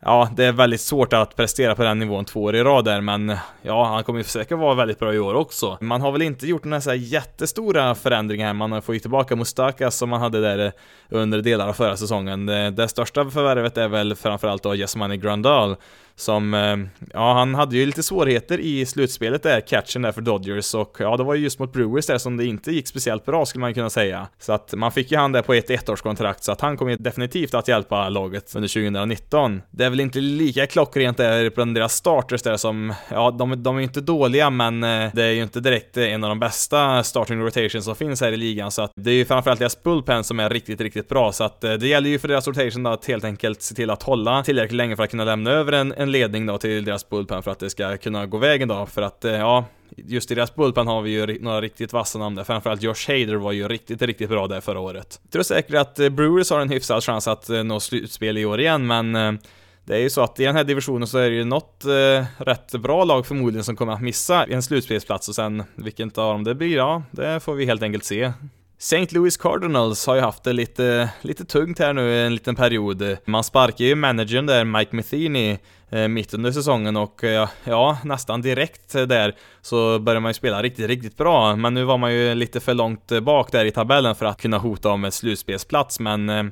ja, det är väldigt svårt att prestera på den nivån två år i rad där, men ja, han kommer ju säkert vara väldigt bra i år också. Man har väl inte gjort några så här jättestora förändringar, man har fått tillbaka Mustakas som man hade där under delar av förra säsongen. Det, det största förvärvet är väl framförallt då Yasmani Grandal som, eh, ja han hade ju lite svårigheter i slutspelet där, catchen där för Dodgers och ja det var ju just mot Brewers där som det inte gick speciellt bra skulle man kunna säga. Så att man fick ju han där på ett ettårskontrakt så att han kommer definitivt att hjälpa laget under 2019. Det är väl inte lika klockrent där bland deras starters där som, ja de, de är ju inte dåliga men eh, det är ju inte direkt en av de bästa starting rotations som finns här i ligan så att det är ju framförallt deras bullpen som är riktigt, riktigt bra så att eh, det gäller ju för deras rotation då att helt enkelt se till att hålla tillräckligt länge för att kunna lämna över en, en ledning då till deras bullpen för att det ska kunna gå vägen då, för att eh, ja, just i deras bullpen har vi ju några riktigt vassa namn där, framförallt Josh Hader var ju riktigt, riktigt bra där förra året. Jag tror säkert att eh, Brewers har en hyfsad chans att eh, nå slutspel i år igen, men det är ju så att i den här divisionen så är det ju något eh, rätt bra lag förmodligen som kommer att missa en slutspelsplats och sen vilket av dem det blir, ja, det får vi helt enkelt se. St. Louis Cardinals har ju haft det lite, lite tungt här nu en liten period. Man sparkar ju managern där, Mike Matheny, eh, mitt under säsongen och eh, ja, nästan direkt där så börjar man ju spela riktigt, riktigt bra. Men nu var man ju lite för långt bak där i tabellen för att kunna hota om ett slutspelsplats, men eh,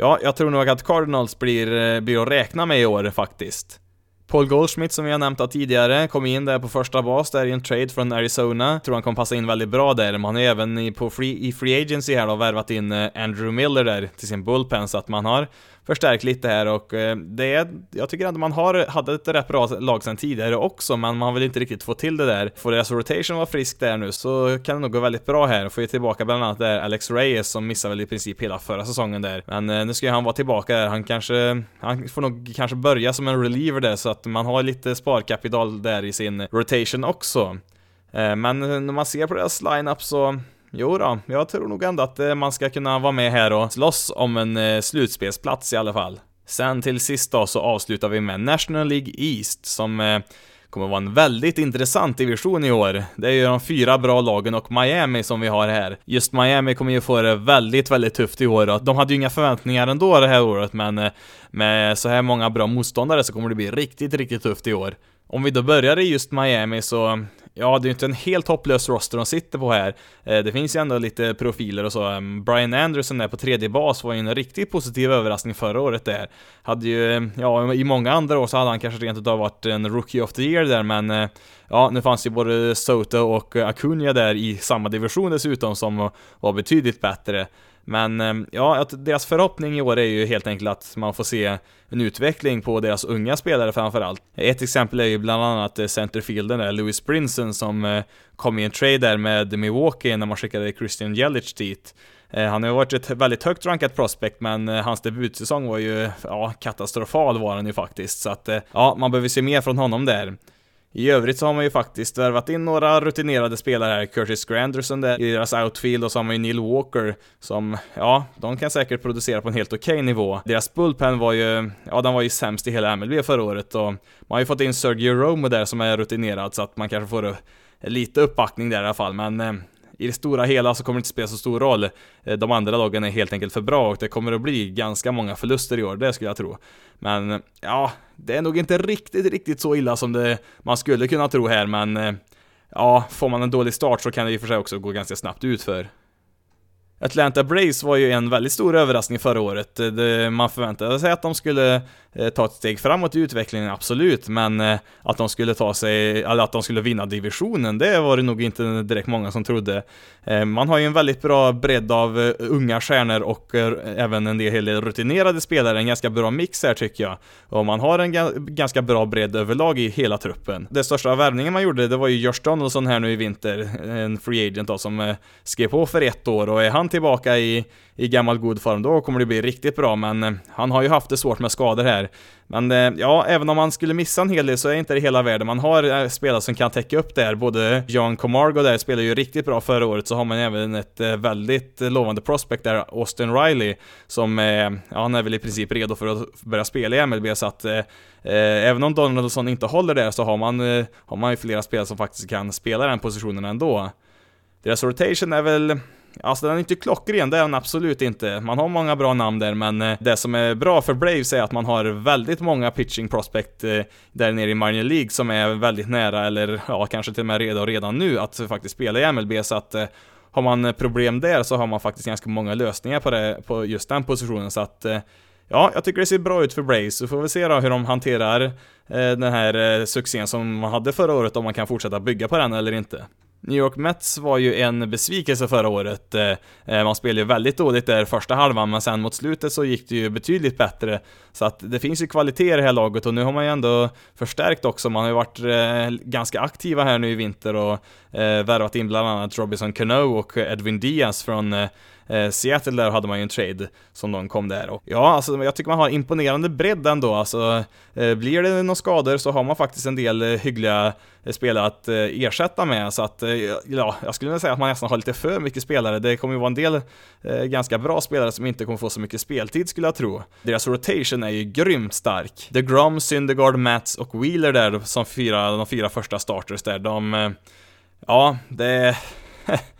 Ja, jag tror nog att Cardinals blir, eh, blir att räkna med i år faktiskt. Paul Goldschmidt som vi har nämnt tidigare kom in där på första bas där i en trade från Arizona. Tror han kommer passa in väldigt bra där. Man har även på free, i Free Agency här då värvat in eh, Andrew Miller där till sin bullpen så att man har förstärkt lite här och eh, det är, jag tycker ändå man har, hade ett rätt bra lag sen tidigare också, men man vill inte riktigt få till det där. Får deras rotation vara frisk där nu så kan det nog gå väldigt bra här. Får ju tillbaka bland annat där Alex Reyes som missade väl i princip hela förra säsongen där. Men eh, nu ska ju han vara tillbaka där. Han kanske, han får nog kanske börja som en reliever där så att man har lite sparkapital där i sin rotation också. Eh, men när man ser på deras lineup så Jo då, jag tror nog ändå att eh, man ska kunna vara med här och slåss om en eh, slutspelsplats i alla fall. Sen till sist då så avslutar vi med National League East som eh, kommer vara en väldigt intressant division i år. Det är ju de fyra bra lagen och Miami som vi har här. Just Miami kommer ju få det väldigt, väldigt tufft i år. De hade ju inga förväntningar ändå det här året, men med så här många bra motståndare så kommer det bli riktigt, riktigt tufft i år. Om vi då börjar i just Miami så Ja, det är ju inte en helt hopplös roster de sitter på här. Eh, det finns ju ändå lite profiler och så. Mm, Brian Anderson där på tredje bas var ju en riktigt positiv överraskning förra året där. Hade ju, eh, ja, i många andra år så hade han kanske rent utav varit en Rookie of the Year där, men eh, ja, nu fanns ju både Soto och Acuna där i samma division dessutom som var betydligt bättre. Men ehm, ja, att deras förhoppning i år är ju helt enkelt att man får se en utveckling på deras unga spelare framförallt. Ett exempel är ju bland annat eh, centerfielden där, Louis Brinson som eh, kom i en trade där med Milwaukee när man skickade Christian Jelic dit. Eh, han har ju varit ett väldigt högt rankat prospect, men hans debutsäsong var ju, ja, katastrofal var den ju faktiskt. Så att, ja, man behöver se mer från honom där. I övrigt så har man ju faktiskt värvat in några rutinerade spelare här, Curtis Granderson där i deras outfield och så har man ju Neil Walker som, ja, de kan säkert producera på en helt okej okay nivå. Deras bullpen var ju, ja den var ju sämst i hela MLB förra året och man har ju fått in Sergio Romo där som är rutinerad så att man kanske får lite uppbackning där i alla fall, men eh, i det stora hela så kommer det inte spela så stor roll. Eh, de andra lagen är helt enkelt för bra och det kommer att bli ganska många förluster i år, det skulle jag tro. Men ja, det är nog inte riktigt, riktigt så illa som det man skulle kunna tro här, men eh, ja, får man en dålig start så kan det i och för sig också gå ganska snabbt ut för. Atlanta Braves var ju en väldigt stor överraskning förra året. Eh, det, man förväntade sig att de skulle Eh, ta ett steg framåt i utvecklingen, absolut, men eh, att de skulle ta sig, eller att de skulle vinna divisionen, det var det nog inte direkt många som trodde. Eh, man har ju en väldigt bra bredd av unga stjärnor och även en del rutinerade spelare, en ganska bra mix här tycker jag. Och man har en ganska bra bredd överlag i hela truppen. Den största värvningen man gjorde, det var ju Josh Donaldson här nu i vinter, en free agent då som skrev på för ett år och är han tillbaka i, i gammal god form, då kommer det bli riktigt bra, men han har ju haft det svårt med skador här. Men eh, ja, även om man skulle missa en hel del så är inte det hela världen. Man har eh, spelare som kan täcka upp där, både John Comargo där spelade ju riktigt bra förra året, så har man även ett eh, väldigt lovande prospect där, Austin Riley, som ja, han är väl i princip redo för att börja spela i MLB, så att eh, även om Donaldson inte håller där så har man, har man ju flera spelare som faktiskt kan spela den positionen ändå. Deras rotation är väl Alltså den är inte klockren, det är den absolut inte. Man har många bra namn där, men eh, det som är bra för Braves är att man har väldigt många pitching prospect eh, där nere i minor League som är väldigt nära, eller ja, kanske till och med redan, redan nu att faktiskt spela i MLB, så att eh, har man problem där så har man faktiskt ganska många lösningar på, det, på just den positionen, så att Ja, jag tycker det ser bra ut för Braves, så får vi se då hur de hanterar den här succén som man hade förra året, om man kan fortsätta bygga på den eller inte. New York Mets var ju en besvikelse förra året. Eh, eh, man spelade ju väldigt dåligt där första halvan, men sen mot slutet så gick det ju betydligt bättre. Så att det finns ju kvalitet i det här laget och nu har man ju ändå förstärkt också. Man har ju varit eh, ganska aktiva här nu i vinter och värvat in bland annat Robinson Cano och Edwin Diaz från Eh, Seattle där hade man ju en trade som de kom där och ja, alltså jag tycker man har imponerande bredd ändå alltså. Eh, blir det några skador så har man faktiskt en del eh, hyggliga eh, spelare att eh, ersätta med så att, eh, ja, jag skulle vilja säga att man nästan har lite för mycket spelare. Det kommer ju vara en del eh, ganska bra spelare som inte kommer få så mycket speltid skulle jag tro. Deras rotation är ju grymt stark. The Grom, Syndergaard, Mats och Wheeler där som fyra, de fyra första starters där, de, eh, ja, det <laughs>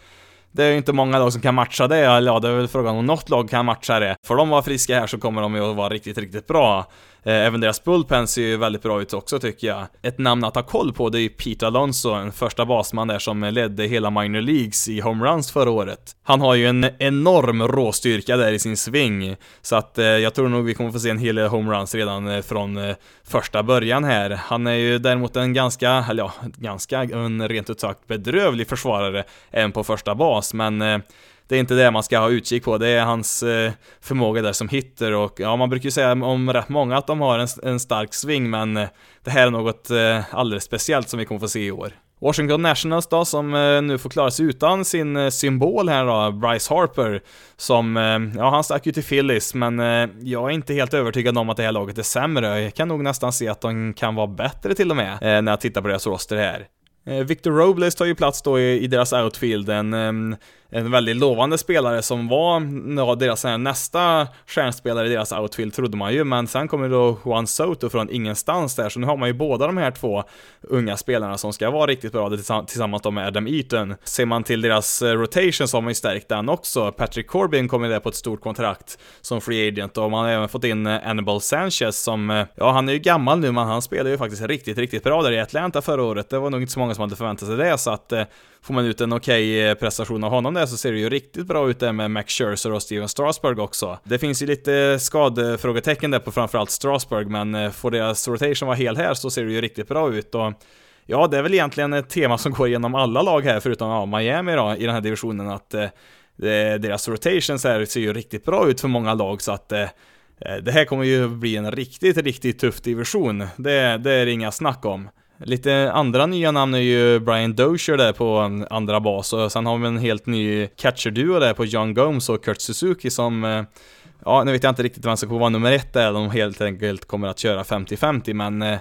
det är ju inte många lag som kan matcha det, eller ja, det är väl frågan om något lag kan matcha det. För de var friska här så kommer de ju att vara riktigt, riktigt bra. Eh, även deras bullpen ser ju väldigt bra ut också tycker jag. Ett namn att ha koll på det är ju Pete Alonso, en första basman där som ledde hela minor leagues i homeruns förra året. Han har ju en enorm råstyrka där i sin sving, så att eh, jag tror nog vi kommer få se en hel del homeruns redan eh, från eh, första början här. Han är ju däremot en ganska, eller ja, ganska, en rent ut sagt bedrövlig försvarare även på första bas, men eh, det är inte det man ska ha utkik på, det är hans eh, förmåga där som hitter och ja, man brukar ju säga om rätt många att de har en, en stark sving, men eh, det här är något eh, alldeles speciellt som vi kommer få se i år. Washington Nationals då, som eh, nu får klara sig utan sin eh, symbol här då, Bryce Harper, som, ja han stack ju till Phillies, men jag är inte helt övertygad om att det här laget är sämre. Jag kan nog nästan se att de kan vara bättre till och med, när jag tittar på deras roster här. Victor Robles tar ju plats då i, i deras outfield, en, ehm, en väldigt lovande spelare som var ja, deras eh, nästa stjärnspelare i deras outfield trodde man ju, men sen kommer då Juan Soto från ingenstans där, så nu har man ju båda de här två unga spelarna som ska vara riktigt bra tillsammans med Adam Eaton. Ser man till deras eh, rotation så har man ju stärkt den också. Patrick Corbin kommer där på ett stort kontrakt som free agent och man har även fått in eh, Annabelle Sanchez som, eh, ja han är ju gammal nu men han spelade ju faktiskt riktigt, riktigt bra där i Atlanta förra året. Det var nog inte så många som hade förväntat sig det, så att får man ut en okej okay prestation av honom det så ser det ju riktigt bra ut där med Max Scherzer och Steven Strasburg också. Det finns ju lite skadefrågetecken där på framförallt Strasburg, men eh, får deras rotation vara hel här så ser det ju riktigt bra ut och Ja, det är väl egentligen ett tema som går igenom alla lag här, förutom ja, Miami då, i den här divisionen, att eh, deras rotations här ser ju riktigt bra ut för många lag, så att eh, eh det här kommer ju bli en riktigt, riktigt tuff division. Det, det är det inga snack om. Lite andra nya namn är ju Brian Dozier där på andra bas och sen har vi en helt ny catcher-duo där på John Gomes och Kurt Suzuki som eh, Ja, nu vet jag inte riktigt vem som kommer vara nummer ett där, de helt enkelt kommer att köra 50-50 men eh,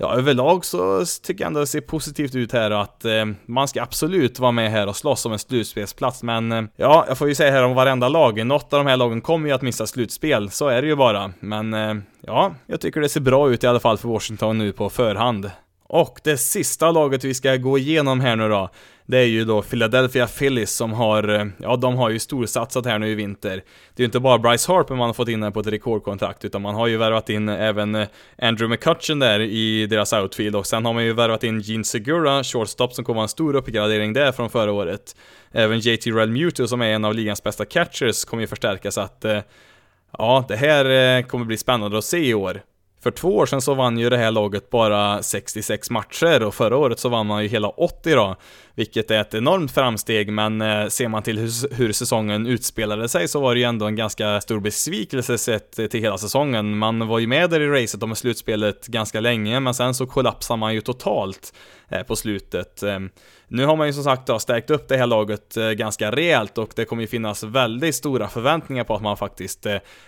Ja, överlag så tycker jag ändå det ser positivt ut här och att eh, man ska absolut vara med här och slåss om en slutspelsplats, men eh, ja, jag får ju säga här om varenda lag. Något av de här lagen kommer ju att missa slutspel, så är det ju bara. Men eh, ja, jag tycker det ser bra ut i alla fall för Washington nu på förhand. Och det sista laget vi ska gå igenom här nu då, det är ju då Philadelphia Phillies som har, eh, ja de har ju storsatsat här nu i vinter. Det är ju inte bara Bryce Harper man har fått in här på ett rekordkontrakt, utan man har ju värvat in eh, även eh, Andrew McCutcheon där i deras outfield och sen har man ju värvat in Gene Segura, shortstop, som kommer vara en stor uppgradering där från förra året. Även JT Realmuto som är en av ligans bästa catchers kommer ju förstärkas så att Ja, det här kommer bli spännande att se i år. För två år sedan så vann ju det här laget bara 66 matcher och förra året så vann man ju hela 80 då, vilket är ett enormt framsteg, men eh, ser man till hur, hur, säsongen utspelade sig så var det ju ändå en ganska stor besvikelse sett till hela säsongen. Man var ju med där i racet om slutspelet ganska länge, men sen så kollapsade man ju totalt eh, på slutet. Ehm, nu har man ju som sagt då stärkt upp det här laget eh, ganska rejält och det kommer ju finnas väldigt stora förväntningar på att man faktiskt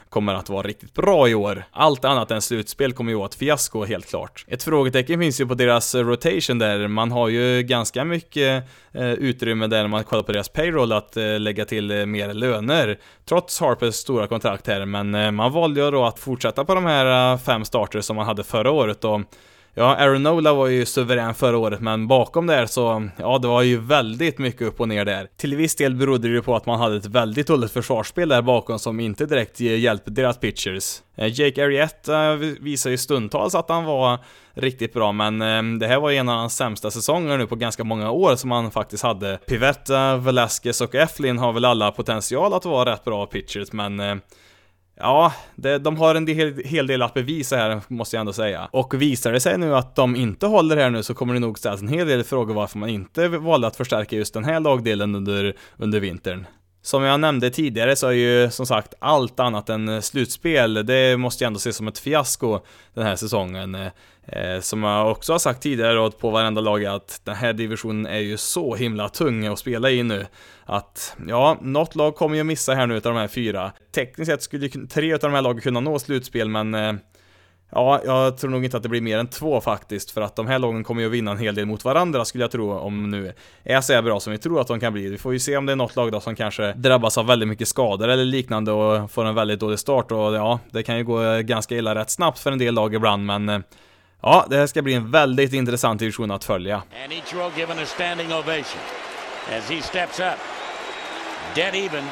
kommer att vara riktigt bra i år. Allt annat än slutspel kommer ju vara ett fiasko helt klart. Ett frågetecken finns ju på deras rotation där, man har ju ganska mycket Eh, utrymme där när man kollar på deras payroll att eh, lägga till eh, mer löner. Trots Harpers stora kontrakt här, men man valde ju då att fortsätta på de här fem starter som man hade förra året och Ja, Aaron Nola var ju suverän förra året, men bakom där så, ja, det var ju väldigt mycket upp och ner där. Till viss del berodde det ju på att man hade ett väldigt dåligt försvarsspel där bakom som inte direkt eh, hjälpte deras pitchers. Eh, Jake Arrieta eh, visar ju stundtals att han var riktigt bra, men det här var en av hans sämsta säsonger nu på ganska många år som han faktiskt hade. Pivetta, Velasquez och Eflin har väl alla potential att vara rätt bra pitchers, men Ja, det, de har en del, hel del att bevisa här, måste jag ändå säga. Och visar det sig nu att de inte håller här nu så kommer det nog ställas en hel del frågor varför man inte valde att förstärka just den här lagdelen under, under vintern. Som jag nämnde tidigare så är ju som sagt allt annat än slutspel, det måste jag ändå se som ett fiasko den här säsongen. Eh, som jag också har sagt tidigare på varenda lag att den här divisionen är ju så himla tung att spela i nu. Att, ja, något lag kommer ju missa här nu utav de här fyra. Tekniskt sett skulle ju tre utav de här lagen kunna nå slutspel, men eh, Ja, jag tror nog inte att det blir mer än två faktiskt, för att de här lagen kommer ju att vinna en hel del mot varandra skulle jag tro, om nu är så bra som vi tror att de kan bli. Vi får ju se om det är något lag då som kanske drabbas av väldigt mycket skador eller liknande och får en väldigt dålig start och ja, det kan ju gå eh, ganska illa rätt snabbt för en del lag ibland, men eh, Ja, det här ska bli en väldigt intressant division att följa. And each row given a standing ovation as he steps up. dead even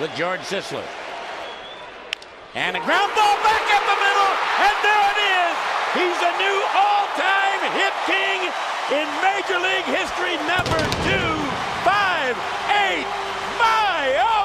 with George Sisler. And a ground ball back at the middle, and there it is! He's a new all-time hit king in Major League history, number two, five, eight, my, oh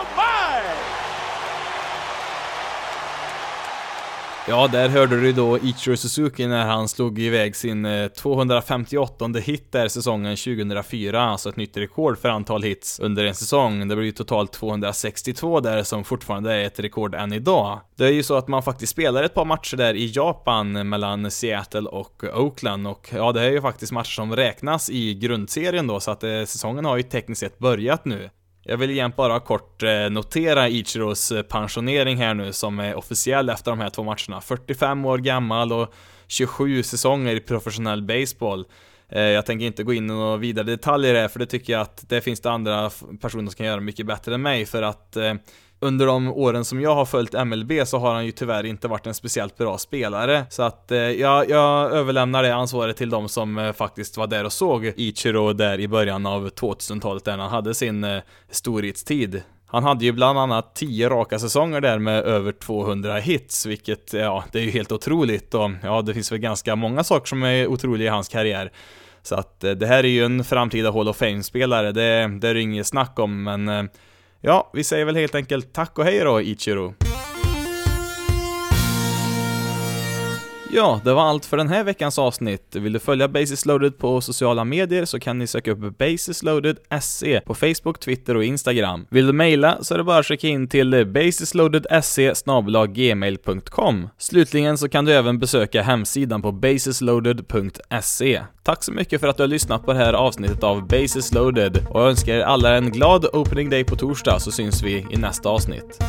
Ja, där hörde du då Ichiro Suzuki när han slog iväg sin eh, 258 hit där säsongen 2004, alltså ett nytt rekord för antal hits under en säsong. Det blir ju totalt 262 där som fortfarande är ett rekord än idag. Det är ju så att man faktiskt spelar ett par matcher där i Japan mellan Seattle och Oakland och ja, det är ju faktiskt matcher som räknas i grundserien då, så att eh, säsongen har ju tekniskt sett börjat nu. Jag vill egentligen bara kort eh, notera Ichiros eh, pensionering här nu som är officiell efter de här två matcherna. 45 år gammal och 27 säsonger i professionell baseball. Eh, jag tänker inte gå in i några vidare detaljer här för det tycker jag att det finns det andra personer som kan göra mycket bättre än mig för att under de åren som jag har följt MLB så har han ju tyvärr inte varit en speciellt bra spelare. Så att eh, jag, jag överlämnar det ansvaret till de som eh, faktiskt var där och såg Ichiro där i början av 2000-talet där han hade sin eh, storhetstid. Han hade ju bland annat 10 raka säsonger där med över 200 hits, vilket, ja, det är ju helt otroligt och ja, det finns väl ganska många saker som är otroliga i hans karriär. Så att eh, det här är ju en framtida Hall of Fame-spelare, det, det är det inget snack om, men eh, Ja, vi säger väl helt enkelt tack och hej då, Ichiro. Ja, det var allt för den här veckans avsnitt. Vill du följa Basis Loaded på sociala medier så kan ni söka upp basisloaded.se på Facebook, Twitter och Instagram. Vill du mejla så är det bara att skicka in till basisloaded.se gmail.com. Slutligen så kan du även besöka hemsidan på basisloaded.se. Tack så mycket för att du har lyssnat på det här avsnittet av Basis Loaded och jag önskar er alla en glad opening day på torsdag så syns vi i nästa avsnitt.